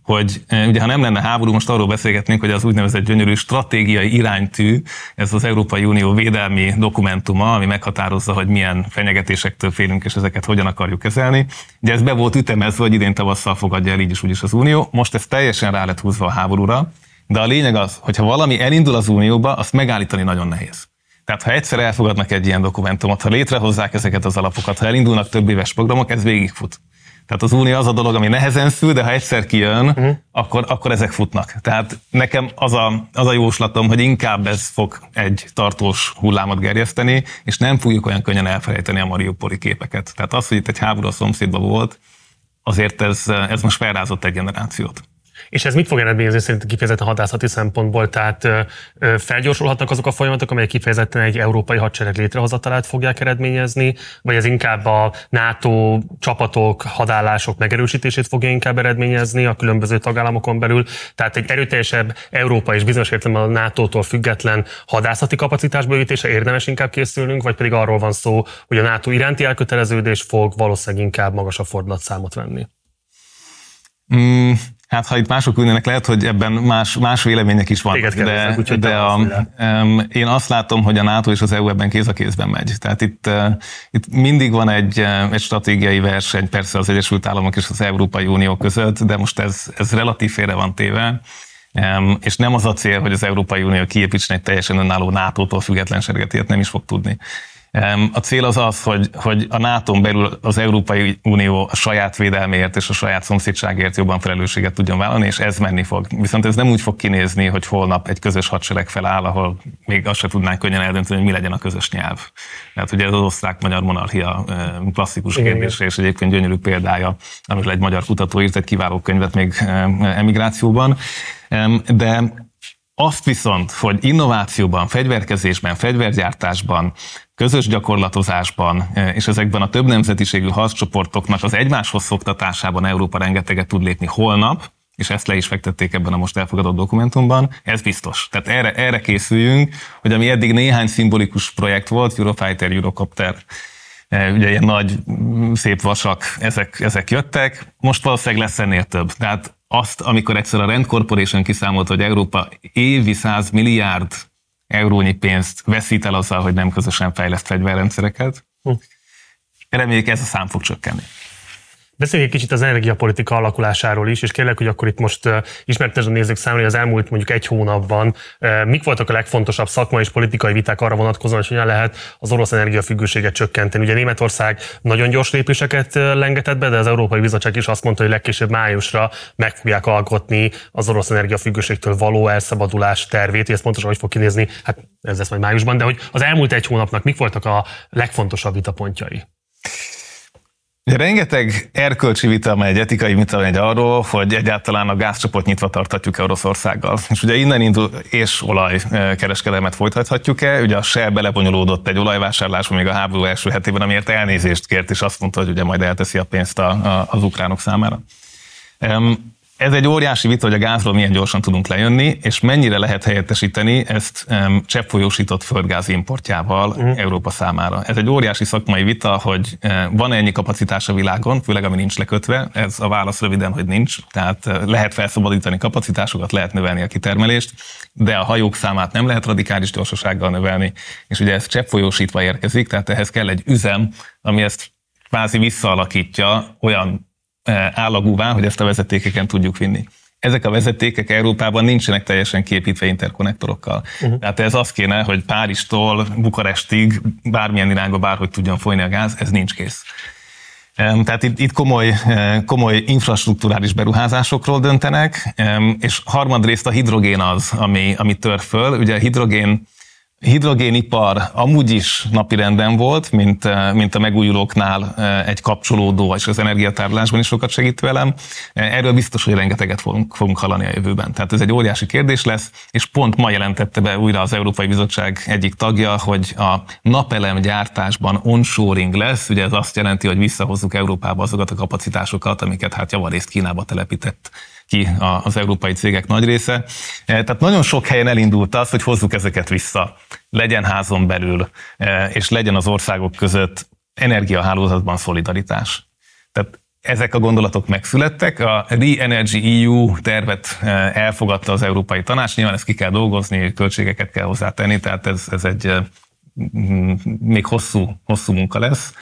hogy ugye ha nem lenne háború, most arról beszélgetnénk, hogy az úgynevezett gyönyörű stratégiai iránytű, ez az Európai Unió védelmi dokumentuma, ami meghatározza, hogy milyen fenyegetésektől félünk, és ezeket hogyan akarjuk kezelni. Ugye ez be volt ütemezve, hogy idén tavasszal fogadja el így is úgyis az Unió. Most ez teljesen rá lett húzva a háborúra, de a lényeg az, hogy ha valami elindul az Unióba, azt megállítani nagyon nehéz. Tehát ha egyszer elfogadnak egy ilyen dokumentumot, ha létrehozzák ezeket az alapokat, ha elindulnak több éves programok, ez végigfut. Tehát az unió az a dolog, ami nehezen szül, de ha egyszer kijön, uh-huh. akkor, akkor ezek futnak. Tehát nekem az a, az a jóslatom, hogy inkább ez fog egy tartós hullámot gerjeszteni, és nem fogjuk olyan könnyen elfelejteni a Mariupoli képeket. Tehát az, hogy itt egy háború a szomszédban volt, azért ez, ez most felrázott egy generációt.
És ez mit fog eredményezni szerint kifejezetten hadászati szempontból? Tehát felgyorsulhatnak azok a folyamatok, amelyek kifejezetten egy európai hadsereg létrehozatalát fogják eredményezni, vagy ez inkább a NATO csapatok, hadállások megerősítését fogja inkább eredményezni a különböző tagállamokon belül? Tehát egy erőteljesebb Európa és bizonyos értelemben a NATO-tól független hadászati kapacitás bővítése érdemes inkább készülnünk, vagy pedig arról van szó, hogy a NATO iránti elköteleződés fog valószínűleg inkább magasabb fordulatszámot venni?
Mm, Hát ha itt mások ülnének, lehet, hogy ebben más, más vélemények is vannak. De, úgy, de a, um, én azt látom, hogy a NATO és az EU ebben kéz a kézben megy. Tehát itt, uh, itt mindig van egy, uh, egy stratégiai verseny, persze az Egyesült Államok és az Európai Unió között, de most ez, ez relatív félre van téve. Um, és nem az a cél, hogy az Európai Unió kiépítsen egy teljesen önálló NATO-tól független ilyet nem is fog tudni. A cél az az, hogy, hogy a nato belül az Európai Unió a saját védelméért és a saját szomszédságért jobban felelősséget tudjon vállalni, és ez menni fog. Viszont ez nem úgy fog kinézni, hogy holnap egy közös hadsereg feláll, ahol még azt se tudnánk könnyen eldönteni, hogy mi legyen a közös nyelv. Tehát ugye ez az osztrák-magyar monarchia klasszikus kérdése, és egyébként gyönyörű példája, amiről egy magyar kutató írt egy kiváló könyvet még emigrációban. De azt viszont, hogy innovációban, fegyverkezésben, fegyvergyártásban, közös gyakorlatozásban e, és ezekben a több nemzetiségű harccsoportoknak az egymáshoz szoktatásában Európa rengeteget tud lépni holnap, és ezt le is fektették ebben a most elfogadott dokumentumban, ez biztos. Tehát erre, erre készüljünk, hogy ami eddig néhány szimbolikus projekt volt, Eurofighter, Eurocopter, e, ugye ilyen nagy, szép vasak, ezek, ezek jöttek, most valószínűleg lesz ennél több. Tehát azt, amikor egyszer a Rand Corporation kiszámolt, hogy Európa évi 100 milliárd eurónyi pénzt veszít el azzal, hogy nem közösen fejleszt fegyverrendszereket, hm. reméljük ez a szám fog csökkenni.
Beszéljünk egy kicsit az energiapolitika alakulásáról is, és kérlek, hogy akkor itt most ismertesd a nézők számára, hogy az elmúlt mondjuk egy hónapban mik voltak a legfontosabb szakmai és politikai viták arra vonatkozóan, hogy hogyan lehet az orosz energiafüggőséget csökkenteni. Ugye Németország nagyon gyors lépéseket lengetett be, de az Európai Bizottság is azt mondta, hogy legkésőbb májusra meg fogják alkotni az orosz energiafüggőségtől való elszabadulás tervét, ezt pontosan hogy fog kinézni, hát ez lesz majd májusban, de hogy az elmúlt egy hónapnak mik voltak a legfontosabb vitapontjai?
Rengeteg erkölcsi vita megy, etikai vita megy arról, hogy egyáltalán a gázcsapot nyitva tarthatjuk-e Oroszországgal. És ugye innen indul és olajkereskedelmet folytathatjuk-e. Ugye a Shell belebonyolódott egy olajvásárlásba még a háború első hetében, amiért elnézést kért, és azt mondta, hogy ugye majd elteszi a pénzt a, a, az ukránok számára. Ez egy óriási vita, hogy a gázról milyen gyorsan tudunk lejönni, és mennyire lehet helyettesíteni ezt um, cseppfolyósított földgáz importjával uh-huh. Európa számára. Ez egy óriási szakmai vita, hogy uh, van-e ennyi kapacitás a világon, főleg ami nincs lekötve. Ez a válasz röviden, hogy nincs. Tehát uh, lehet felszabadítani kapacitásokat, lehet növelni a kitermelést, de a hajók számát nem lehet radikális gyorsasággal növelni, és ugye ez cseppfolyósítva érkezik, tehát ehhez kell egy üzem, ami ezt kvázi visszaalakítja olyan állagúvá, hogy ezt a vezetékeken tudjuk vinni. Ezek a vezetékek Európában nincsenek teljesen képítve interkonnektorokkal. Uh-huh. Tehát ez az kéne, hogy Párizstól Bukarestig bármilyen irányba bárhogy tudjon folyni a gáz, ez nincs kész. Tehát itt, itt komoly, komoly infrastruktúrális beruházásokról döntenek, és harmadrészt a hidrogén az, ami, ami tör föl. Ugye a hidrogén hidrogénipar amúgy is napirenden volt, mint, eh, mint a megújulóknál eh, egy kapcsolódó, és az energiatárlásban is sokat segít velem. Eh, erről biztos, hogy rengeteget fogunk, fogunk hallani a jövőben. Tehát ez egy óriási kérdés lesz, és pont ma jelentette be újra az Európai Bizottság egyik tagja, hogy a napelem gyártásban onshoring lesz. Ugye ez azt jelenti, hogy visszahozzuk Európába azokat a kapacitásokat, amiket hát javarészt Kínába telepített ki az európai cégek nagy része. E, tehát nagyon sok helyen elindult az, hogy hozzuk ezeket vissza. Legyen házon belül, e, és legyen az országok között energiahálózatban szolidaritás. Tehát ezek a gondolatok megszülettek, a Re-Energy EU tervet e, elfogadta az Európai Tanács, nyilván ezt ki kell dolgozni, költségeket kell hozzátenni, tehát ez, ez egy még hosszú, hosszú munka lesz.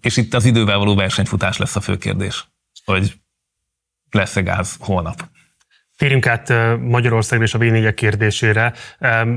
És itt az idővel való versenyfutás lesz a fő kérdés, hogy lesz-e gáz holnap.
Térjünk át Magyarországra és a v kérdésére.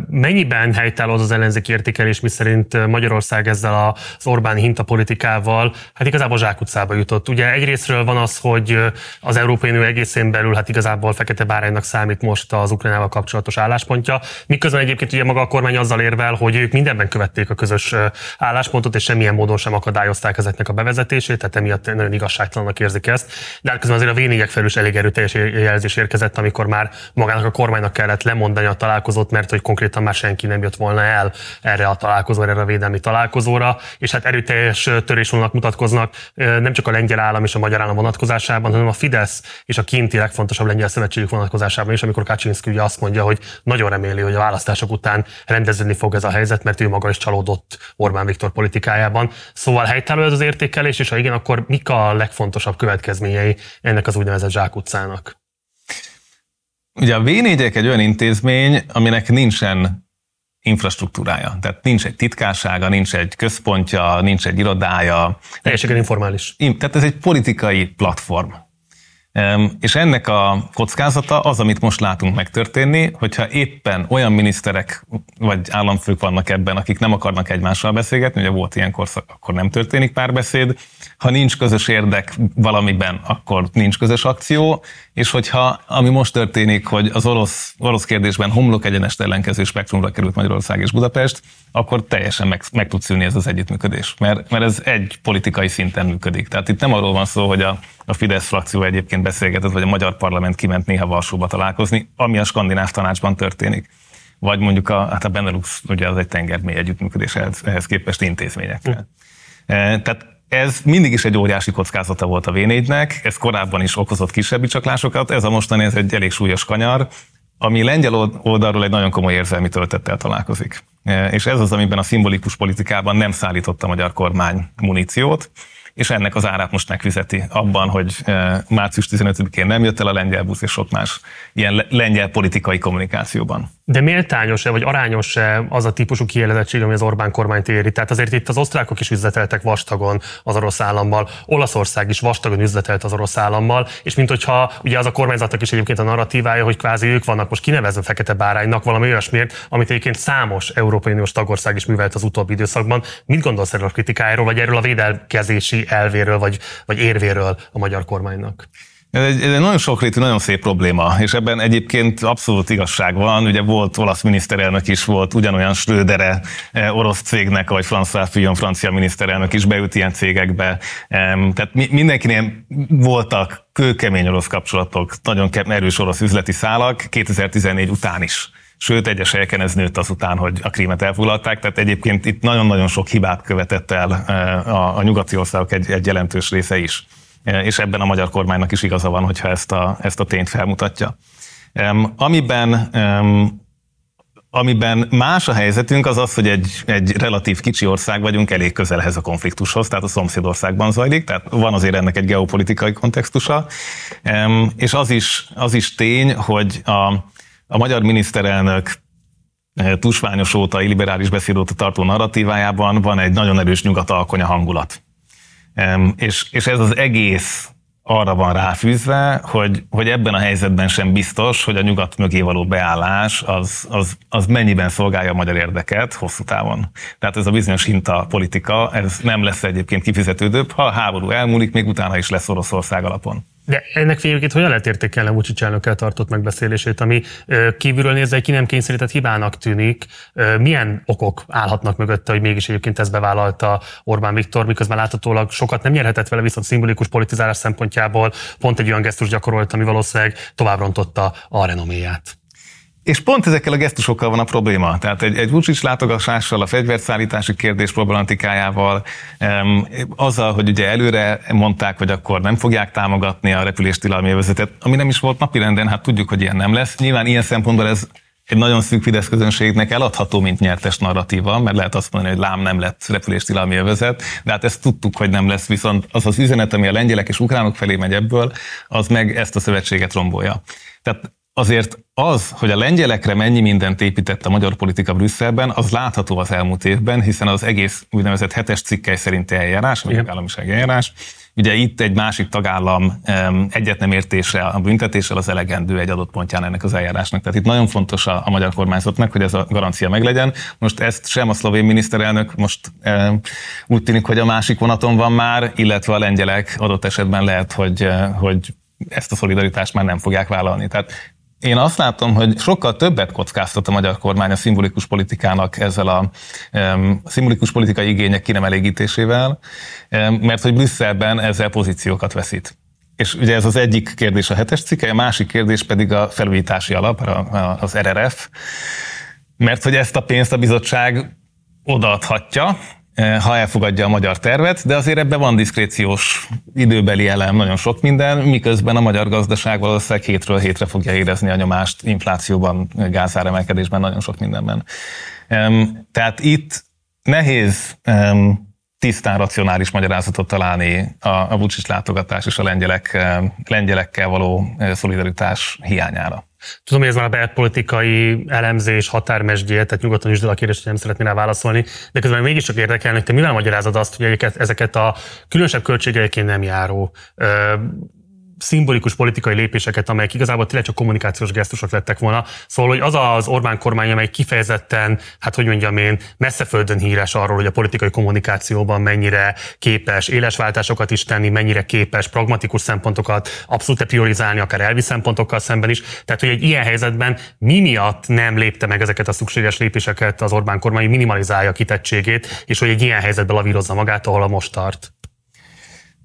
Mennyiben helytálló az az ellenzéki értékelés, miszerint Magyarország ezzel az Orbán hinta politikával hát igazából zsákutcába jutott? Ugye egyrésztről van az, hogy az Európai Unió egészén belül hát igazából fekete báránynak számít most az Ukrajnával kapcsolatos álláspontja, miközben egyébként ugye maga a kormány azzal érvel, hogy ők mindenben követték a közös álláspontot, és semmilyen módon sem akadályozták ezeknek a bevezetését, tehát emiatt nagyon igazságtalannak érzik ezt. De hát közben azért a v felül is elég erőteljes jelzés érkezett, ami amikor már magának a kormánynak kellett lemondani a találkozót, mert hogy konkrétan már senki nem jött volna el erre a találkozóra, erre a védelmi találkozóra, és hát erőteljes törésvonalak mutatkoznak nem csak a lengyel állam és a magyar állam vonatkozásában, hanem a Fidesz és a kinti legfontosabb lengyel szövetségük vonatkozásában is, amikor Kaczynszki ugye azt mondja, hogy nagyon reméli, hogy a választások után rendeződni fog ez a helyzet, mert ő maga is csalódott Orbán Viktor politikájában. Szóval helytálló ez az értékelés, és ha igen, akkor mik a legfontosabb következményei ennek az úgynevezett zsákutcának?
Ugye a v egy olyan intézmény, aminek nincsen infrastruktúrája. Tehát nincs egy titkársága, nincs egy központja, nincs egy irodája.
Teljesen informális.
Tehát ez egy politikai platform. És ennek a kockázata az, amit most látunk megtörténni, hogyha éppen olyan miniszterek vagy államfők vannak ebben, akik nem akarnak egymással beszélgetni, ugye volt ilyenkor, akkor nem történik párbeszéd, ha nincs közös érdek valamiben, akkor nincs közös akció, és hogyha, ami most történik, hogy az orosz, orosz kérdésben homlok egyenest ellenkező spektrumra került Magyarország és Budapest, akkor teljesen meg, meg tud szűnni ez az együttműködés, mert, mert ez egy politikai szinten működik. Tehát itt nem arról van szó, hogy a, a Fidesz frakció egyébként beszélgetett, vagy a magyar parlament kiment néha Varsóba találkozni, ami a skandináv tanácsban történik. Vagy mondjuk a, hát a Benelux, ugye az egy tengermély együttműködés ehhez, ehhez képest intézményekkel. Mm. Tehát ez mindig is egy óriási kockázata volt a v ez korábban is okozott kisebb csaklásokat, ez a mostani ez egy elég súlyos kanyar, ami lengyel oldalról egy nagyon komoly érzelmi töltettel találkozik. E, és ez az, amiben a szimbolikus politikában nem szállította a magyar kormány muníciót, és ennek az árát most megfizeti abban, hogy e, március 15-én nem jött el a lengyel busz és sok más ilyen lengyel politikai kommunikációban.
De méltányos-e, vagy arányos-e az a típusú kielezettség, ami az Orbán kormányt éri? Tehát azért itt az osztrákok is üzleteltek vastagon az orosz állammal, Olaszország is vastagon üzletelt az orosz állammal, és mint hogyha ugye az a kormányzatnak is egyébként a narratívája, hogy kvázi ők vannak most kinevezve fekete báránynak valami olyasmiért, amit egyébként számos Európai Uniós tagország is művelt az utóbbi időszakban. Mit gondolsz erről a kritikájáról, vagy erről a védelkezési elvéről, vagy, vagy érvéről a magyar kormánynak?
Ez egy, ez egy nagyon sokrétű, nagyon szép probléma, és ebben egyébként abszolút igazság van. Ugye volt olasz miniszterelnök is, volt ugyanolyan Schrödere eh, orosz cégnek, vagy François Fillon francia miniszterelnök is beült ilyen cégekbe. Tehát mindenkinél voltak kőkemény orosz kapcsolatok, nagyon erős orosz üzleti szálak, 2014 után is. Sőt, egyes helyeken ez nőtt azután, hogy a krímet elfoglalták, tehát egyébként itt nagyon-nagyon sok hibát követett el eh, a, a nyugati országok egy, egy jelentős része is. Eh, és ebben a magyar kormánynak is igaza van, hogyha ezt a, ezt a tényt felmutatja. Amiben Amiben más a helyzetünk az az, hogy egy, egy relatív kicsi ország vagyunk, elég közelhez a konfliktushoz, tehát a szomszédországban zajlik, tehát van azért ennek egy geopolitikai kontextusa, és az is, az is tény, hogy a, a magyar miniszterelnök eh, tusványos óta, liberális beszédóta tartó narratívájában van egy nagyon erős nyugat-alkonya hangulat. És, és ez az egész arra van ráfűzve, hogy, hogy ebben a helyzetben sem biztos, hogy a nyugat mögé való beállás az, az, az mennyiben szolgálja a magyar érdeket hosszú távon. Tehát ez a bizonyos hinta politika, ez nem lesz egyébként kifizetődőbb, ha a háború elmúlik, még utána is lesz Oroszország alapon.
De ennek végét hogyan lehet értékelni Vucic elnökkel tartott megbeszélését, ami kívülről nézve egy ki nem kényszerített hibának tűnik? Milyen okok állhatnak mögötte, hogy mégis egyébként ezt bevállalta Orbán Viktor, miközben láthatólag sokat nem nyerhetett vele, viszont szimbolikus politizálás szempontjából pont egy olyan gesztus gyakorolt, ami valószínűleg tovább rontotta a renoméját.
És pont ezekkel a gesztusokkal van a probléma. Tehát egy, egy Vucic látogatással, a fegyverszállítási kérdés problematikájával, azzal, hogy ugye előre mondták, hogy akkor nem fogják támogatni a repüléstilalmi övezetet, ami nem is volt napirenden, hát tudjuk, hogy ilyen nem lesz. Nyilván ilyen szempontból ez egy nagyon szűk Fidesz közönségnek eladható, mint nyertes narratíva, mert lehet azt mondani, hogy lám nem lett repüléstilalmi övezet, de hát ezt tudtuk, hogy nem lesz, viszont az az üzenet, ami a lengyelek és ukránok felé megy ebből, az meg ezt a szövetséget rombolja. Tehát azért az, hogy a lengyelekre mennyi mindent épített a magyar politika Brüsszelben, az látható az elmúlt évben, hiszen az egész úgynevezett hetes cikkely szerinti eljárás, vagy államiság eljárás, ugye itt egy másik tagállam egyet nem értése a büntetéssel az elegendő egy adott pontján ennek az eljárásnak. Tehát itt nagyon fontos a, a magyar kormányzatnak, hogy ez a garancia meglegyen. Most ezt sem a szlovén miniszterelnök most úgy tűnik, hogy a másik vonaton van már, illetve a lengyelek adott esetben lehet, hogy, hogy ezt a szolidaritást már nem fogják vállalni. Tehát én azt látom, hogy sokkal többet kockáztat a magyar kormány a szimbolikus politikának ezzel a um, szimbolikus politikai igények ki um, mert hogy Brüsszelben ezzel pozíciókat veszít. És ugye ez az egyik kérdés a hetes cikke, a másik kérdés pedig a felújítási alap, az RRF, mert hogy ezt a pénzt a bizottság odaadhatja, ha elfogadja a magyar tervet, de azért ebben van diszkréciós időbeli elem, nagyon sok minden, miközben a magyar gazdaság valószínűleg hétről hétre fogja érezni a nyomást inflációban, gázáremelkedésben, nagyon sok mindenben. Tehát itt nehéz tisztán racionális magyarázatot találni a, a Vucic látogatás és a lengyelek, lengyelekkel való eh, szolidaritás hiányára.
Tudom, hogy ez már a belpolitikai elemzés, határmesdjél, tehát nyugodtan is a kérdést, nem szeretnél rá válaszolni, de közben mégiscsak érdekelni, hogy te mivel magyarázod azt, hogy ezeket a különösebb költségeiként nem járó szimbolikus politikai lépéseket, amelyek igazából tényleg csak kommunikációs gesztusok lettek volna. Szóval, hogy az az Orbán kormány, amely kifejezetten, hát hogy mondjam én, messzeföldön híres arról, hogy a politikai kommunikációban mennyire képes éles váltásokat is tenni, mennyire képes pragmatikus szempontokat abszolút priorizálni, akár elvi szempontokkal szemben is. Tehát, hogy egy ilyen helyzetben mi miatt nem lépte meg ezeket a szükséges lépéseket az Orbán kormány, minimalizálja kitettségét, és hogy egy ilyen helyzetben lavírozza magát, ahol a most tart.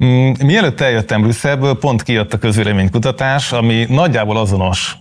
Mm, mielőtt eljöttem Brüsszelből, pont kijött a közvéleménykutatás, ami nagyjából azonos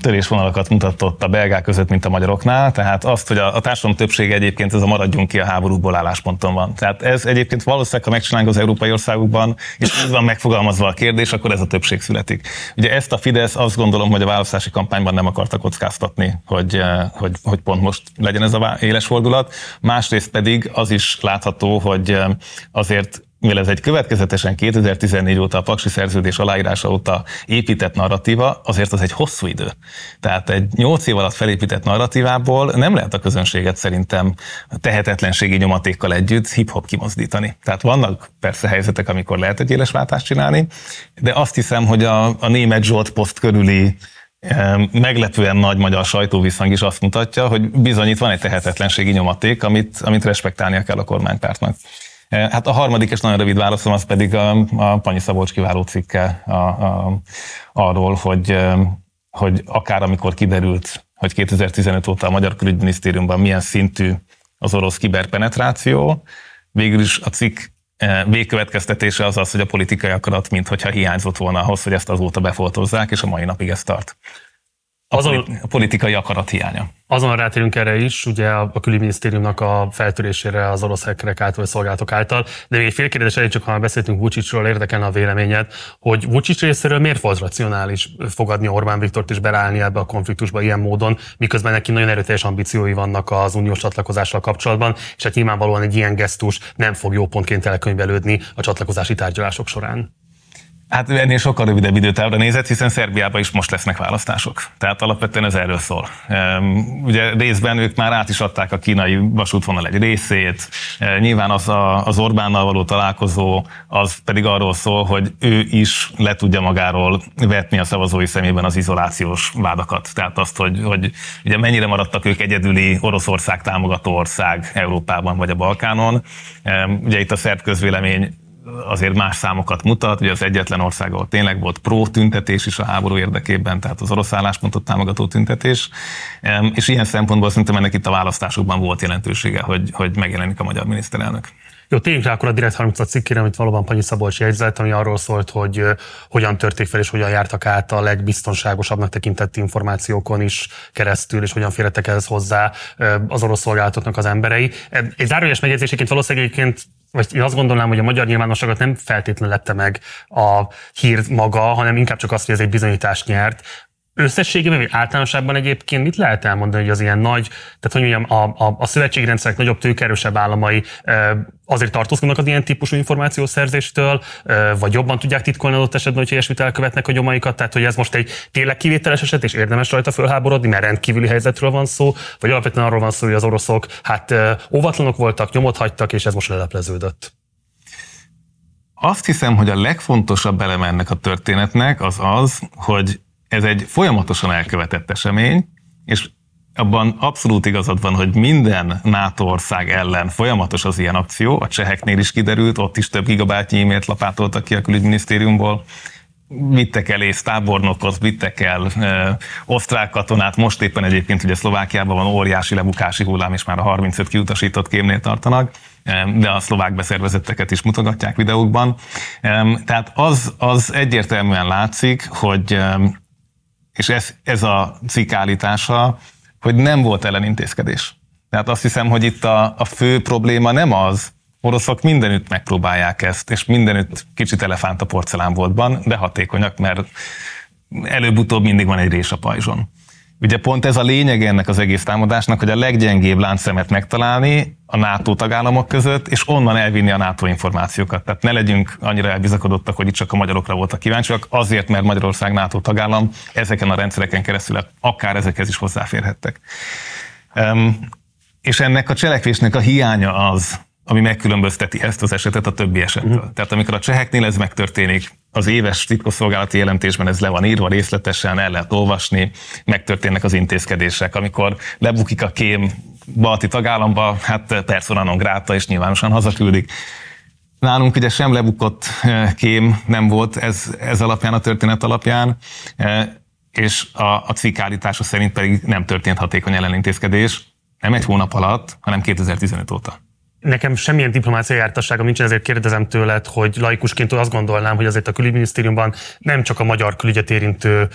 törésvonalakat mutatott a belgák között, mint a magyaroknál, tehát azt, hogy a, a társadalom többsége egyébként ez a maradjunk ki a háborúból állásponton van. Tehát ez egyébként valószínűleg, ha megcsinálunk az európai országokban, és ez van megfogalmazva a kérdés, akkor ez a többség születik. Ugye ezt a Fidesz azt gondolom, hogy a választási kampányban nem akarta kockáztatni, hogy, eh, hogy, hogy pont most legyen ez a éles fordulat. Másrészt pedig az is látható, hogy eh, azért mivel ez egy következetesen 2014 óta a Paksi szerződés aláírása óta épített narratíva, azért az egy hosszú idő. Tehát egy 8 év alatt felépített narratívából nem lehet a közönséget szerintem tehetetlenségi nyomatékkal együtt hip-hop kimozdítani. Tehát vannak persze helyzetek, amikor lehet egy éles váltást csinálni, de azt hiszem, hogy a, a német Zsolt poszt körüli meglepően nagy magyar sajtóvisszang is azt mutatja, hogy bizony itt van egy tehetetlenségi nyomaték, amit, amit respektálnia kell a kormánypártnak. Hát a harmadik és nagyon rövid válaszom az pedig a, a Panyi Szabolcs kiváló cikke a, a, arról, hogy, hogy akár amikor kiderült, hogy 2015 óta a Magyar Külügyminisztériumban milyen szintű az orosz kiberpenetráció, végül is a cikk végkövetkeztetése az az, hogy a politikai akarat, mintha hiányzott volna ahhoz, hogy ezt azóta befoltozzák, és a mai napig ez tart azon, a politikai akarat hiánya.
Azon rátérünk erre is, ugye a, a külügyminisztériumnak a feltörésére az orosz hackerek által, szolgálatok által, de még egy fél kérdés elég, csak ha már beszéltünk Vucicról, érdekelne a véleményed, hogy Vucic részéről miért volt racionális fogadni Orbán Viktort és belállni ebbe a konfliktusba ilyen módon, miközben neki nagyon erőteljes ambíciói vannak az uniós csatlakozással kapcsolatban, és hát nyilvánvalóan egy ilyen gesztus nem fog jó pontként elkönyvelődni a csatlakozási tárgyalások során.
Hát ennél sokkal rövidebb időtávra nézett, hiszen Szerbiában is most lesznek választások. Tehát alapvetően ez erről szól. Ugye részben ők már át is adták a kínai vasútvonal egy részét, nyilván az a, az Orbánnal való találkozó, az pedig arról szól, hogy ő is le tudja magáról vetni a szavazói szemében az izolációs vádakat. Tehát azt, hogy, hogy ugye mennyire maradtak ők egyedüli Oroszország támogató ország Európában vagy a Balkánon. Ugye itt a szerb közvélemény azért más számokat mutat, ugye az egyetlen ország, ahol tényleg volt pró tüntetés is a háború érdekében, tehát az orosz álláspontot támogató tüntetés, és ilyen szempontból szerintem ennek itt a választásokban volt jelentősége, hogy, hogy megjelenik a magyar miniszterelnök.
Jó, rá akkor a Direkt 30 cikkére, amit valóban Panyi Szabolcs jegyzett, ami arról szólt, hogy hogyan törték fel és hogyan jártak át a legbiztonságosabbnak tekintett információkon is keresztül, és hogyan férhettek ehhez hozzá az orosz szolgálatoknak az emberei. Egy zárójeles megjegyzéseként valószínűleg vagy én azt gondolnám, hogy a magyar nyilvánosságot nem feltétlenül lette meg a hír maga, hanem inkább csak azt, hogy ez egy bizonyítást nyert. Összességében, vagy általánosságban egyébként mit lehet elmondani, hogy az ilyen nagy, tehát hogy mondjam, a, a, a szövetségrendszerek nagyobb tőkerősebb államai azért tartózkodnak az ilyen típusú információszerzéstől, vagy jobban tudják titkolni adott esetben, hogy ilyesmit elkövetnek a gyomaikat, tehát hogy ez most egy tényleg kivételes eset, és érdemes rajta fölháborodni, mert rendkívüli helyzetről van szó, vagy alapvetően arról van szó, hogy az oroszok hát óvatlanok voltak, nyomot hagytak, és ez most lelepleződött.
Azt hiszem, hogy a legfontosabb eleme ennek a történetnek az az, hogy ez egy folyamatosan elkövetett esemény, és abban abszolút igazad van, hogy minden NATO ország ellen folyamatos az ilyen akció, a cseheknél is kiderült, ott is több gigabájtnyi e-mailt lapátoltak ki a külügyminisztériumból, vittek el észtábornokot, vittek el e, osztrák katonát, most éppen egyébként ugye Szlovákiában van óriási lebukási hullám, és már a 35 kiutasított kémnél tartanak, de a szlovák beszervezetteket is mutogatják videókban. Tehát az, az egyértelműen látszik, hogy és ez, ez a cikk állítása, hogy nem volt ellenintézkedés. Tehát azt hiszem, hogy itt a, a fő probléma nem az, oroszok mindenütt megpróbálják ezt, és mindenütt kicsit elefánt a porcelánboltban, de hatékonyak, mert előbb-utóbb mindig van egy rés a pajzson. Ugye pont ez a lényeg ennek az egész támadásnak, hogy a leggyengébb láncszemet megtalálni a NATO tagállamok között, és onnan elvinni a NATO információkat. Tehát ne legyünk annyira elbizakodottak, hogy itt csak a magyarokra voltak kíváncsiak, azért, mert Magyarország NATO tagállam, ezeken a rendszereken keresztül akár ezekhez is hozzáférhettek. Um, és ennek a cselekvésnek a hiánya az, ami megkülönbözteti ezt az esetet a többi esettől. Uh-huh. Tehát amikor a cseheknél ez megtörténik, az éves titkosszolgálati jelentésben ez le van írva részletesen, el lehet olvasni, megtörténnek az intézkedések. Amikor lebukik a kém balti tagállamba, hát persze non gráta, és nyilvánosan hazaküldik. Nálunk ugye sem lebukott eh, kém nem volt ez, ez alapján, a történet alapján, eh, és a, a cikk állítása szerint pedig nem történt hatékony ellenintézkedés, nem egy hónap alatt, hanem 2015 óta.
Nekem semmilyen diplomáciai jártasságom nincsen, ezért kérdezem tőled, hogy laikusként azt gondolnám, hogy azért a külügyminisztériumban nem csak a magyar külügyet érintő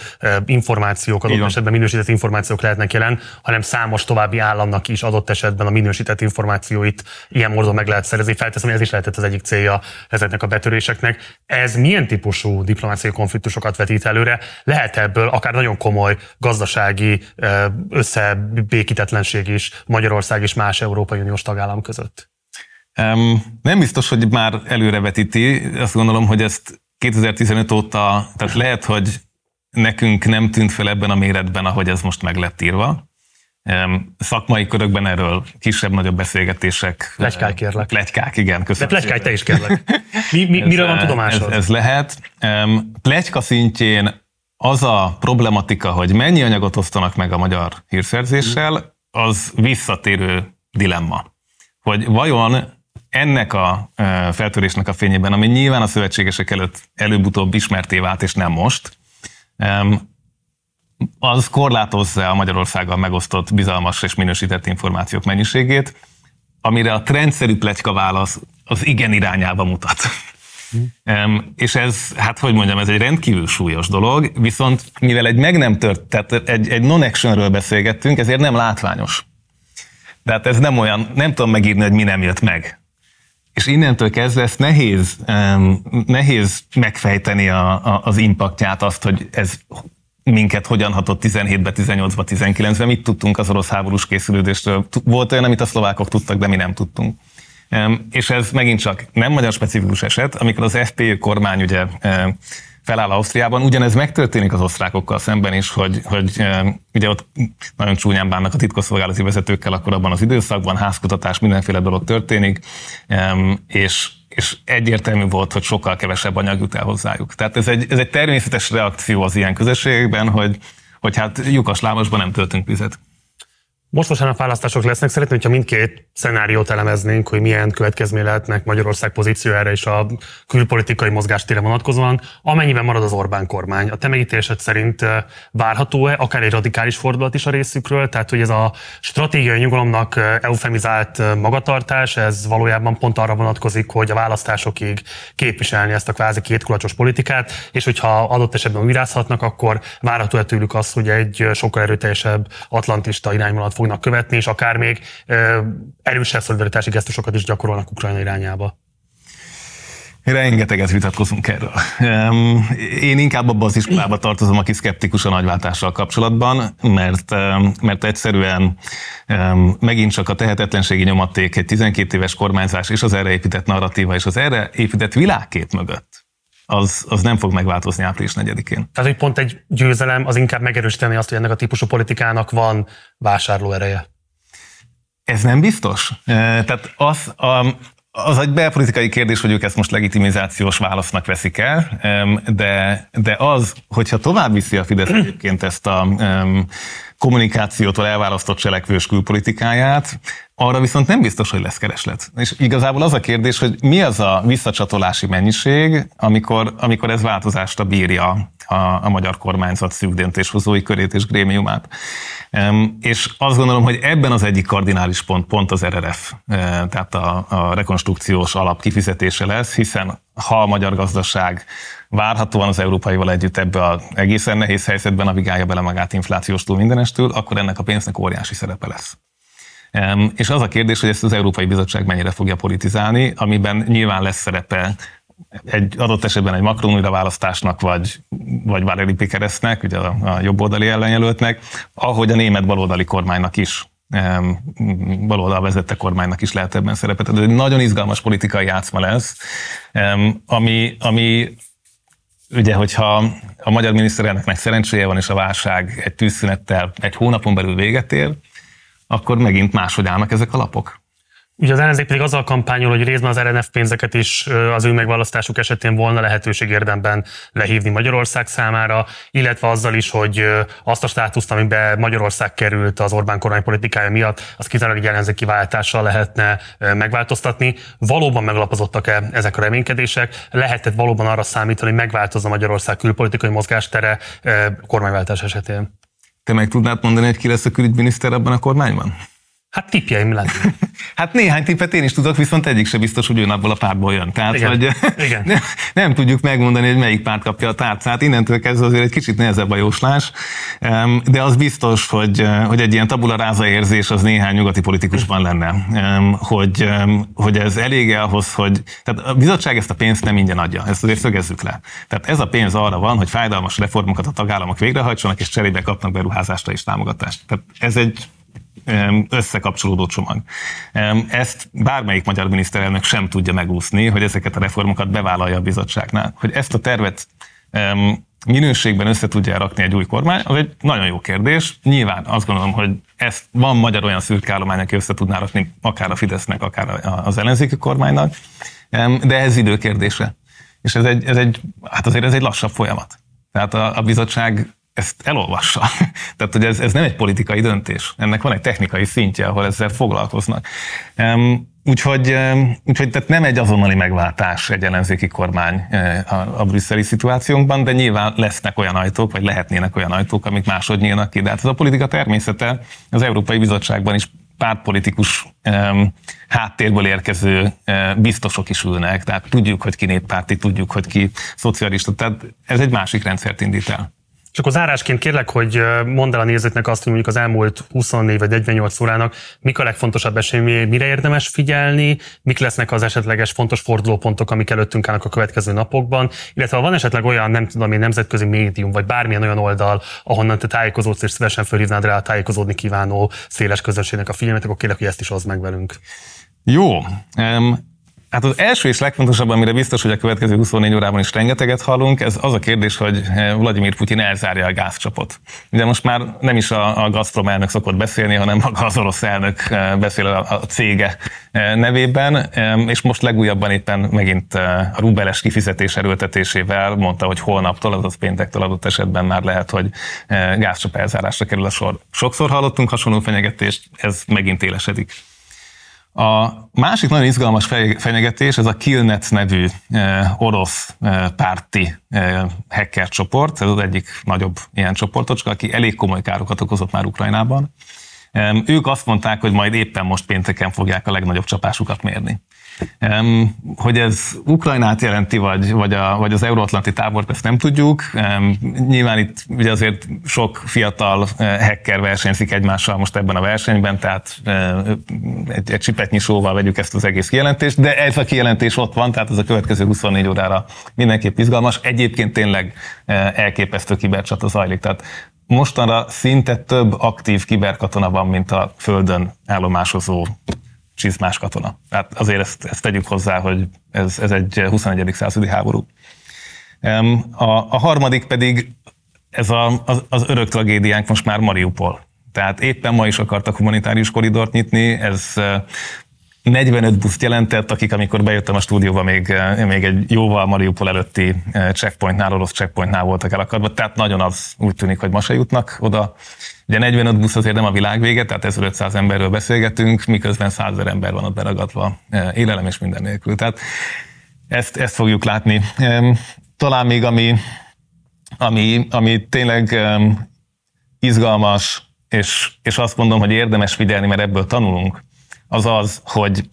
információk, adott esetben minősített információk lehetnek jelen, hanem számos további államnak is adott esetben a minősített információit ilyen módon meg lehet szerezni. Felteszem, hogy ez is lehetett az egyik célja ezeknek a betöréseknek. Ez milyen típusú diplomáciai konfliktusokat vetít előre? Lehet ebből akár nagyon komoly gazdasági összebékítetlenség is Magyarország és más Európai Uniós tagállam között?
Nem biztos, hogy már előrevetíti. Azt gondolom, hogy ezt 2015 óta, tehát lehet, hogy nekünk nem tűnt fel ebben a méretben, ahogy ez most meg lett írva. Szakmai körökben erről kisebb-nagyobb beszélgetések.
Plegykák kérlek.
Plegykák, igen.
Köszönöm. De plegykák te is kérlek. Mi, mi, miről van tudomásod?
Ez, ez lehet. Plegyka szintjén az a problematika, hogy mennyi anyagot osztanak meg a magyar hírszerzéssel, az visszatérő dilemma. Hogy vajon ennek a feltörésnek a fényében, ami nyilván a szövetségesek előtt előbb-utóbb ismerté vált, és nem most, az korlátozza a Magyarországgal megosztott bizalmas és minősített információk mennyiségét, amire a trendszerű pletyka válasz az igen irányába mutat. Um, és ez, hát hogy mondjam, ez egy rendkívül súlyos dolog, viszont mivel egy meg nem tört, tehát egy, egy non-actionről beszélgettünk, ezért nem látványos. Tehát ez nem olyan, nem tudom megírni, hogy mi nem jött meg. És innentől kezdve ezt nehéz, um, nehéz megfejteni a, a, az impaktját, azt, hogy ez minket hogyan hatott 17-be, 18-ba, 19-be, mit tudtunk az orosz háborús készülődéstől. Volt olyan, amit a szlovákok tudtak, de mi nem tudtunk. És ez megint csak nem magyar specifikus eset, amikor az FPÖ kormány ugye feláll Ausztriában. Ugyanez megtörténik az osztrákokkal szemben is, hogy, hogy ugye ott nagyon csúnyán bánnak a titkosszolgálati vezetőkkel akkor abban az időszakban, házkutatás, mindenféle dolog történik, és, és egyértelmű volt, hogy sokkal kevesebb anyag jut el hozzájuk. Tehát ez egy, ez egy természetes reakció az ilyen közösségekben, hogy, hogy hát lyukas lábasban nem töltünk vizet.
Most vasárnap választások lesznek, szeretném, hogyha mindkét szenáriót elemeznénk, hogy milyen következmény lehetnek Magyarország pozíciójára és a külpolitikai mozgástére vonatkozóan, amennyiben marad az Orbán kormány. A te megítélésed szerint eh, várható-e akár egy radikális fordulat is a részükről, tehát hogy ez a stratégiai nyugalomnak eh, eufemizált eh, magatartás, ez valójában pont arra vonatkozik, hogy a választásokig képviselni ezt a kvázi kétkulacsos politikát, és hogyha adott esetben újrázhatnak, akkor várható-e tőlük az, hogy egy sokkal erőteljesebb atlantista irányvonalat fognak követni, és akár még erősebb szolidaritási gesztusokat is gyakorolnak Ukrajna irányába.
Rengeteget vitatkozunk erről. Én inkább abban az iskolába tartozom, aki szkeptikus a nagyváltással kapcsolatban, mert, mert egyszerűen megint csak a tehetetlenségi nyomaték egy 12 éves kormányzás és az erre épített narratíva és az erre épített világkép mögött az, az nem fog megváltozni április 4-én.
Tehát, hogy pont egy győzelem az inkább megerősíteni azt, hogy ennek a típusú politikának van vásárló ereje.
Ez nem biztos. Tehát az, az egy belpolitikai kérdés, hogy ők ezt most legitimizációs válasznak veszik el, de, de az, hogyha tovább viszi a Fidesz egyébként ezt a kommunikációtól elválasztott cselekvős külpolitikáját, arra viszont nem biztos, hogy lesz kereslet. És igazából az a kérdés, hogy mi az a visszacsatolási mennyiség, amikor, amikor ez változásra bírja a, a magyar kormányzat szűk döntéshozói körét és grémiumát. És azt gondolom, hogy ebben az egyik kardinális pont pont az RRF, e, tehát a, a rekonstrukciós alap kifizetése lesz, hiszen ha a magyar gazdaság várhatóan az európaival együtt ebbe az egészen nehéz helyzetben navigálja bele magát inflációstól mindenestől, akkor ennek a pénznek óriási szerepe lesz. És az a kérdés, hogy ezt az Európai Bizottság mennyire fogja politizálni, amiben nyilván lesz szerepe egy adott esetben egy Macron választásnak, vagy, vagy Valéry Pikeresznek, ugye a, a jobboldali ellenjelöltnek, ahogy a német baloldali kormánynak is baloldal vezette kormánynak is lehet ebben szerepet. Ez egy nagyon izgalmas politikai játszma lesz, ami, ami ugye, hogyha a magyar miniszterelnöknek szerencséje van, és a válság egy tűzszünettel egy hónapon belül véget ér, akkor megint máshogy állnak ezek a lapok.
Ugye az ellenzék pedig azzal kampányol, hogy részben az RNF pénzeket is az ő megválasztásuk esetén volna lehetőség érdemben lehívni Magyarország számára, illetve azzal is, hogy azt a státuszt, amiben Magyarország került az Orbán kormány politikája miatt, az kizárólag egy ellenzéki váltással lehetne megváltoztatni. Valóban megalapozottak-e ezek a reménykedések? Lehetett valóban arra számítani, hogy megváltozza Magyarország külpolitikai mozgástere kormányváltás esetén?
Te meg tudnád mondani, hogy ki lesz a külügyminiszter abban a kormányban?
Hát tippjeim lenni.
hát néhány tippet én is tudok, viszont egyik se biztos, hogy abból a pártból jön. Tehát,
Igen.
hogy
Igen.
Nem, nem, tudjuk megmondani, hogy melyik párt kapja a tárcát. Innentől kezdve azért egy kicsit nehezebb a jóslás, de az biztos, hogy, hogy egy ilyen tabula ráza érzés az néhány nyugati politikusban lenne. Hogy, hogy ez elége ahhoz, hogy... Tehát a bizottság ezt a pénzt nem ingyen adja, ezt azért szögezzük le. Tehát ez a pénz arra van, hogy fájdalmas reformokat a tagállamok végrehajtsanak, és cserébe kapnak beruházásra és támogatást. Tehát ez egy összekapcsolódó csomag. Ezt bármelyik magyar miniszterelnök sem tudja megúszni, hogy ezeket a reformokat bevállalja a bizottságnál. Hogy ezt a tervet minőségben össze tudja rakni egy új kormány, az egy nagyon jó kérdés. Nyilván azt gondolom, hogy ezt van magyar olyan szürke állomány, aki össze tudná rakni akár a Fidesznek, akár az ellenzéki kormánynak, de ez időkérdése. És ez egy, ez egy, hát azért ez egy lassabb folyamat. Tehát a, a bizottság ezt elolvassa. Tehát, hogy ez, ez nem egy politikai döntés. Ennek van egy technikai szintje, ahol ezzel foglalkoznak. Úgyhogy, úgyhogy tehát nem egy azonnali megváltás egy ellenzéki kormány a, a brüsszeli szituációnkban, de nyilván lesznek olyan ajtók, vagy lehetnének olyan ajtók, amik másod nyílnak ki. De hát ez a politika természete az Európai Bizottságban is pártpolitikus um, háttérből érkező uh, biztosok is ülnek, tehát tudjuk, hogy ki néppárti, tudjuk, hogy ki szocialista, tehát ez egy másik rendszert indít el.
És akkor zárásként kérlek, hogy mondd el a nézőknek azt, hogy mondjuk az elmúlt 24 vagy 48 órának mik a legfontosabb esemény, mire érdemes figyelni, mik lesznek az esetleges fontos fordulópontok, amik előttünk állnak a következő napokban, illetve ha van esetleg olyan, nem tudom én, nemzetközi médium, vagy bármilyen olyan oldal, ahonnan te tájékozódsz, és szívesen fölhívnád rá a tájékozódni kívánó széles közönségnek a figyelmet, akkor kérlek, hogy ezt is hozd meg velünk.
Jó. Um, Hát az első és legfontosabb, amire biztos, hogy a következő 24 órában is rengeteget hallunk, ez az a kérdés, hogy eh, Vladimir Putyin elzárja a gázcsapot. De most már nem is a, a Gazprom elnök szokott beszélni, hanem maga az orosz elnök eh, beszél a, a cége eh, nevében, és most legújabban éppen megint a rubeles kifizetés erőltetésével mondta, hogy holnaptól, azaz péntektől adott esetben már lehet, hogy gázcsap elzárásra kerül a sor. Sokszor hallottunk hasonló fenyegetést, ez megint élesedik. A másik nagyon izgalmas fenyegetés, ez a Killnet nevű eh, orosz eh, párti eh, hacker csoport, ez az egyik nagyobb ilyen csoportocska, aki elég komoly károkat okozott már Ukrajnában. Ők azt mondták, hogy majd éppen most pénteken fogják a legnagyobb csapásukat mérni. Hogy ez Ukrajnát jelenti, vagy, vagy, a, vagy az euróatlanti tábort, ezt nem tudjuk. Nyilván itt ugye azért sok fiatal eh, hacker versenyzik egymással most ebben a versenyben, tehát eh, egy, egy csipetnyi sóval vegyük ezt az egész kijelentést, de ez a kijelentés ott van, tehát ez a következő 24 órára mindenképp izgalmas. Egyébként tényleg eh, elképesztő kibercsata zajlik, tehát mostanra szinte több aktív kiberkatona van, mint a Földön állomásozó csizmás katona. Tehát azért ezt, ezt tegyük hozzá, hogy ez, ez egy 21. századi háború. A, a harmadik pedig ez a, az, az örök tragédiánk most már Mariupol. Tehát éppen ma is akartak humanitárius koridort nyitni, ez 45 buszt jelentett, akik amikor bejöttem a stúdióba, még, még egy jóval Mariupol előtti checkpointnál, orosz checkpointnál voltak elakadva, tehát nagyon az úgy tűnik, hogy ma se jutnak oda. Ugye 45 busz azért nem a világ vége, tehát 1500 emberről beszélgetünk, miközben 100 ember van ott beragadva, élelem és minden nélkül. Tehát ezt, ezt fogjuk látni. Talán még ami, ami, ami tényleg izgalmas, és, és azt mondom, hogy érdemes figyelni, mert ebből tanulunk, az az, hogy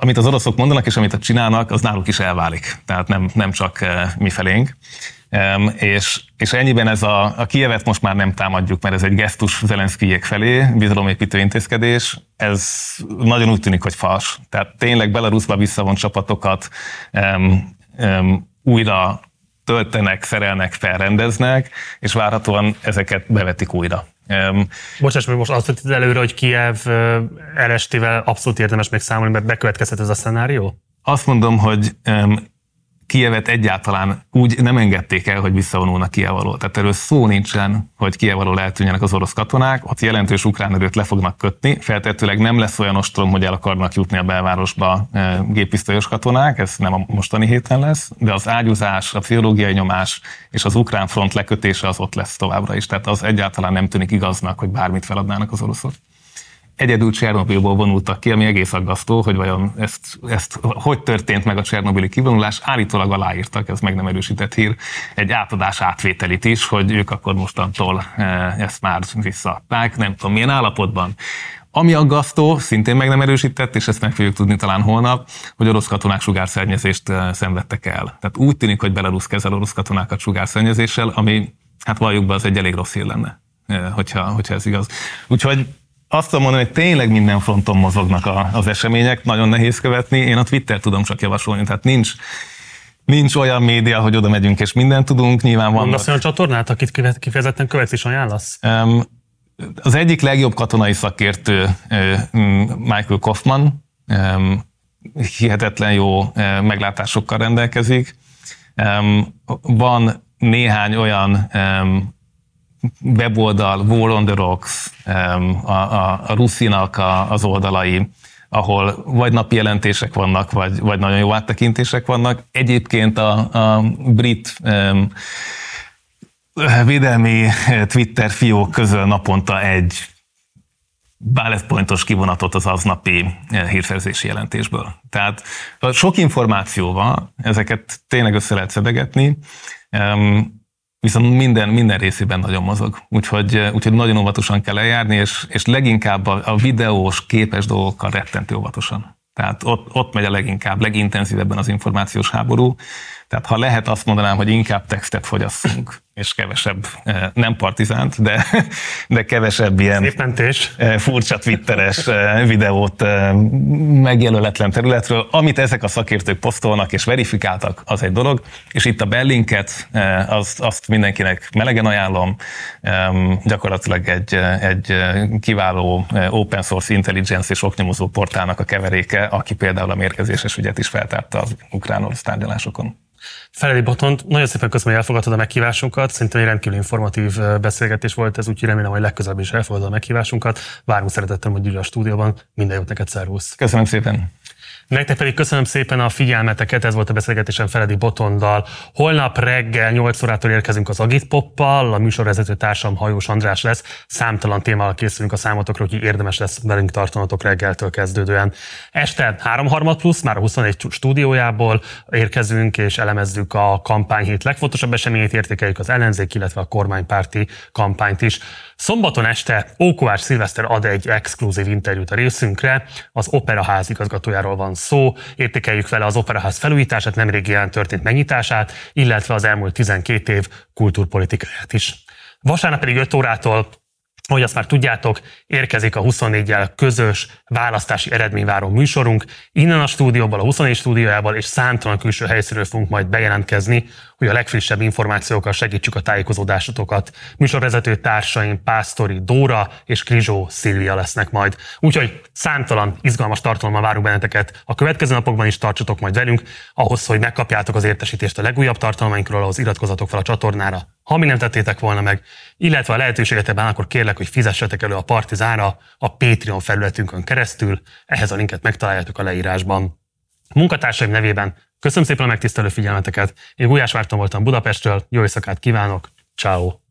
amit az oroszok mondanak, és amit csinálnak, az náluk is elválik. Tehát nem, nem csak mi felénk. És, és ennyiben ez a, a Kievet most már nem támadjuk, mert ez egy gesztus Zelenszkijék felé, bizalomépítő intézkedés. Ez nagyon úgy tűnik, hogy fals. Tehát tényleg Belarusba visszavont csapatokat um, um, újra töltenek, szerelnek, felrendeznek, és várhatóan ezeket bevetik újra.
Um, Bocsáss, hogy most azt vetted előre, hogy Kiev LST-vel abszolút érdemes még számolni, mert bekövetkezhet ez a szenárió?
Azt mondom, hogy um, Kievet egyáltalán úgy nem engedték el, hogy visszavonulnak Kiev alól. Tehát erről szó nincsen, hogy Kiev alól eltűnjenek az orosz katonák, ott jelentős ukrán erőt le fognak kötni, feltétlenül nem lesz olyan ostrom, hogy el akarnak jutni a belvárosba e, géppisztolyos katonák, ez nem a mostani héten lesz, de az ágyúzás, a pszichológiai nyomás és az ukrán front lekötése az ott lesz továbbra is. Tehát az egyáltalán nem tűnik igaznak, hogy bármit feladnának az oroszok egyedül Csernobilból vonultak ki, ami egész aggasztó, hogy vajon ezt, ezt hogy történt meg a Csernobili kivonulás. Állítólag aláírtak, ez meg nem erősített hír, egy átadás átvételit is, hogy ők akkor mostantól eh, ezt már visszaadták, nem tudom milyen állapotban. Ami aggasztó, szintén meg nem erősített, és ezt meg fogjuk tudni talán holnap, hogy orosz katonák sugárszennyezést eh, szenvedtek el. Tehát úgy tűnik, hogy Belarus kezel orosz katonákat sugárszennyezéssel, ami hát valljuk be, az egy elég rossz hír lenne, eh, hogyha, hogyha ez igaz. Úgyhogy azt tudom mondani, hogy tényleg minden fronton mozognak a, az események, nagyon nehéz követni. Én a Twitter tudom csak javasolni, tehát nincs, nincs olyan média, hogy oda megyünk és mindent tudunk. Nyilván van.
Mondasz olyan csatornát, akit kifejezetten követsz és ajánlasz? Um,
az egyik legjobb katonai szakértő Michael Kaufman, um, hihetetlen jó meglátásokkal rendelkezik. Um, van néhány olyan um, weboldal, War on the Rocks, a, a, a Ruszinak a, az oldalai, ahol vagy napi jelentések vannak, vagy, vagy nagyon jó áttekintések vannak. Egyébként a, a brit um, védelmi Twitter fiók közül naponta egy bullet pointos kivonatot az aznapi hírszerzési jelentésből. Tehát sok információ van, ezeket tényleg össze lehet szedegetni, viszont minden, minden részében nagyon mozog. Úgyhogy, úgyhogy nagyon óvatosan kell eljárni, és, és leginkább a, a videós, képes dolgokkal rettentő óvatosan. Tehát ott, ott megy a leginkább, legintenzívebben az információs háború. Tehát ha lehet, azt mondanám, hogy inkább textet fogyasszunk és kevesebb, eh, nem partizánt, de, de kevesebb ilyen
Szépmentés.
Eh, furcsa twitteres eh, videót megjelöletlen területről. Amit ezek a szakértők posztolnak és verifikáltak, az egy dolog, és itt a Bellinket, azt, azt mindenkinek melegen ajánlom, gyakorlatilag egy, egy kiváló open source intelligence és oknyomozó portálnak a keveréke, aki például a mérkezéses ügyet is feltárta az ukrán-orosz tárgyalásokon.
Feledi Botont, nagyon szépen köszönöm, hogy elfogadtad a meghívásunkat. Szerintem egy rendkívül informatív beszélgetés volt ez, úgyhogy remélem, hogy legközelebb is elfogadod a meghívásunkat. Várunk szeretettel, hogy a stúdióban. Minden jót neked, szervusz!
Köszönöm szépen!
Nektek pedig köszönöm szépen a figyelmeteket, ez volt a beszélgetésem Feledi Botondal. Holnap reggel 8 órától érkezünk az Agit Poppal, a műsorvezető társam Hajós András lesz. Számtalan témával készülünk a számotokra, úgyhogy érdemes lesz velünk tartanatok reggeltől kezdődően. Este 3 plusz, már a 21 stúdiójából érkezünk és elemezzük a kampányhét legfontosabb eseményét, értékeljük az ellenzék, illetve a kormánypárti kampányt is. Szombaton este Ókovács Szilveszter ad egy exkluzív interjút a részünkre, az Operaház igazgatójáról van szó, értékeljük vele az Operaház felújítását, nemrég ilyen történt megnyitását, illetve az elmúlt 12 év kultúrpolitikáját is. Vasárnap pedig 5 órától ahogy azt már tudjátok, érkezik a 24-jel közös választási eredményváró műsorunk. Innen a stúdióból, a 24 stúdiójából és számtalan külső helyszínről fogunk majd bejelentkezni, hogy a legfrissebb információkkal segítsük a tájékozódásotokat. Műsorvezető társaim Pásztori Dóra és Krizsó Szilvia lesznek majd. Úgyhogy számtalan izgalmas tartalommal várunk benneteket. A következő napokban is tartsatok majd velünk, ahhoz, hogy megkapjátok az értesítést a legújabb tartalmainkról, ahhoz iratkozatok fel a csatornára, ha mi nem tettétek volna meg, illetve a lehetőséget ebben, akkor kérlek, hogy fizessetek elő a Partizára a Patreon felületünkön keresztül, ehhez a linket megtaláljátok a leírásban. Munkatársaim nevében köszönöm szépen a megtisztelő figyelmeteket, én Gulyás Márton voltam Budapestről, jó éjszakát kívánok, ciao.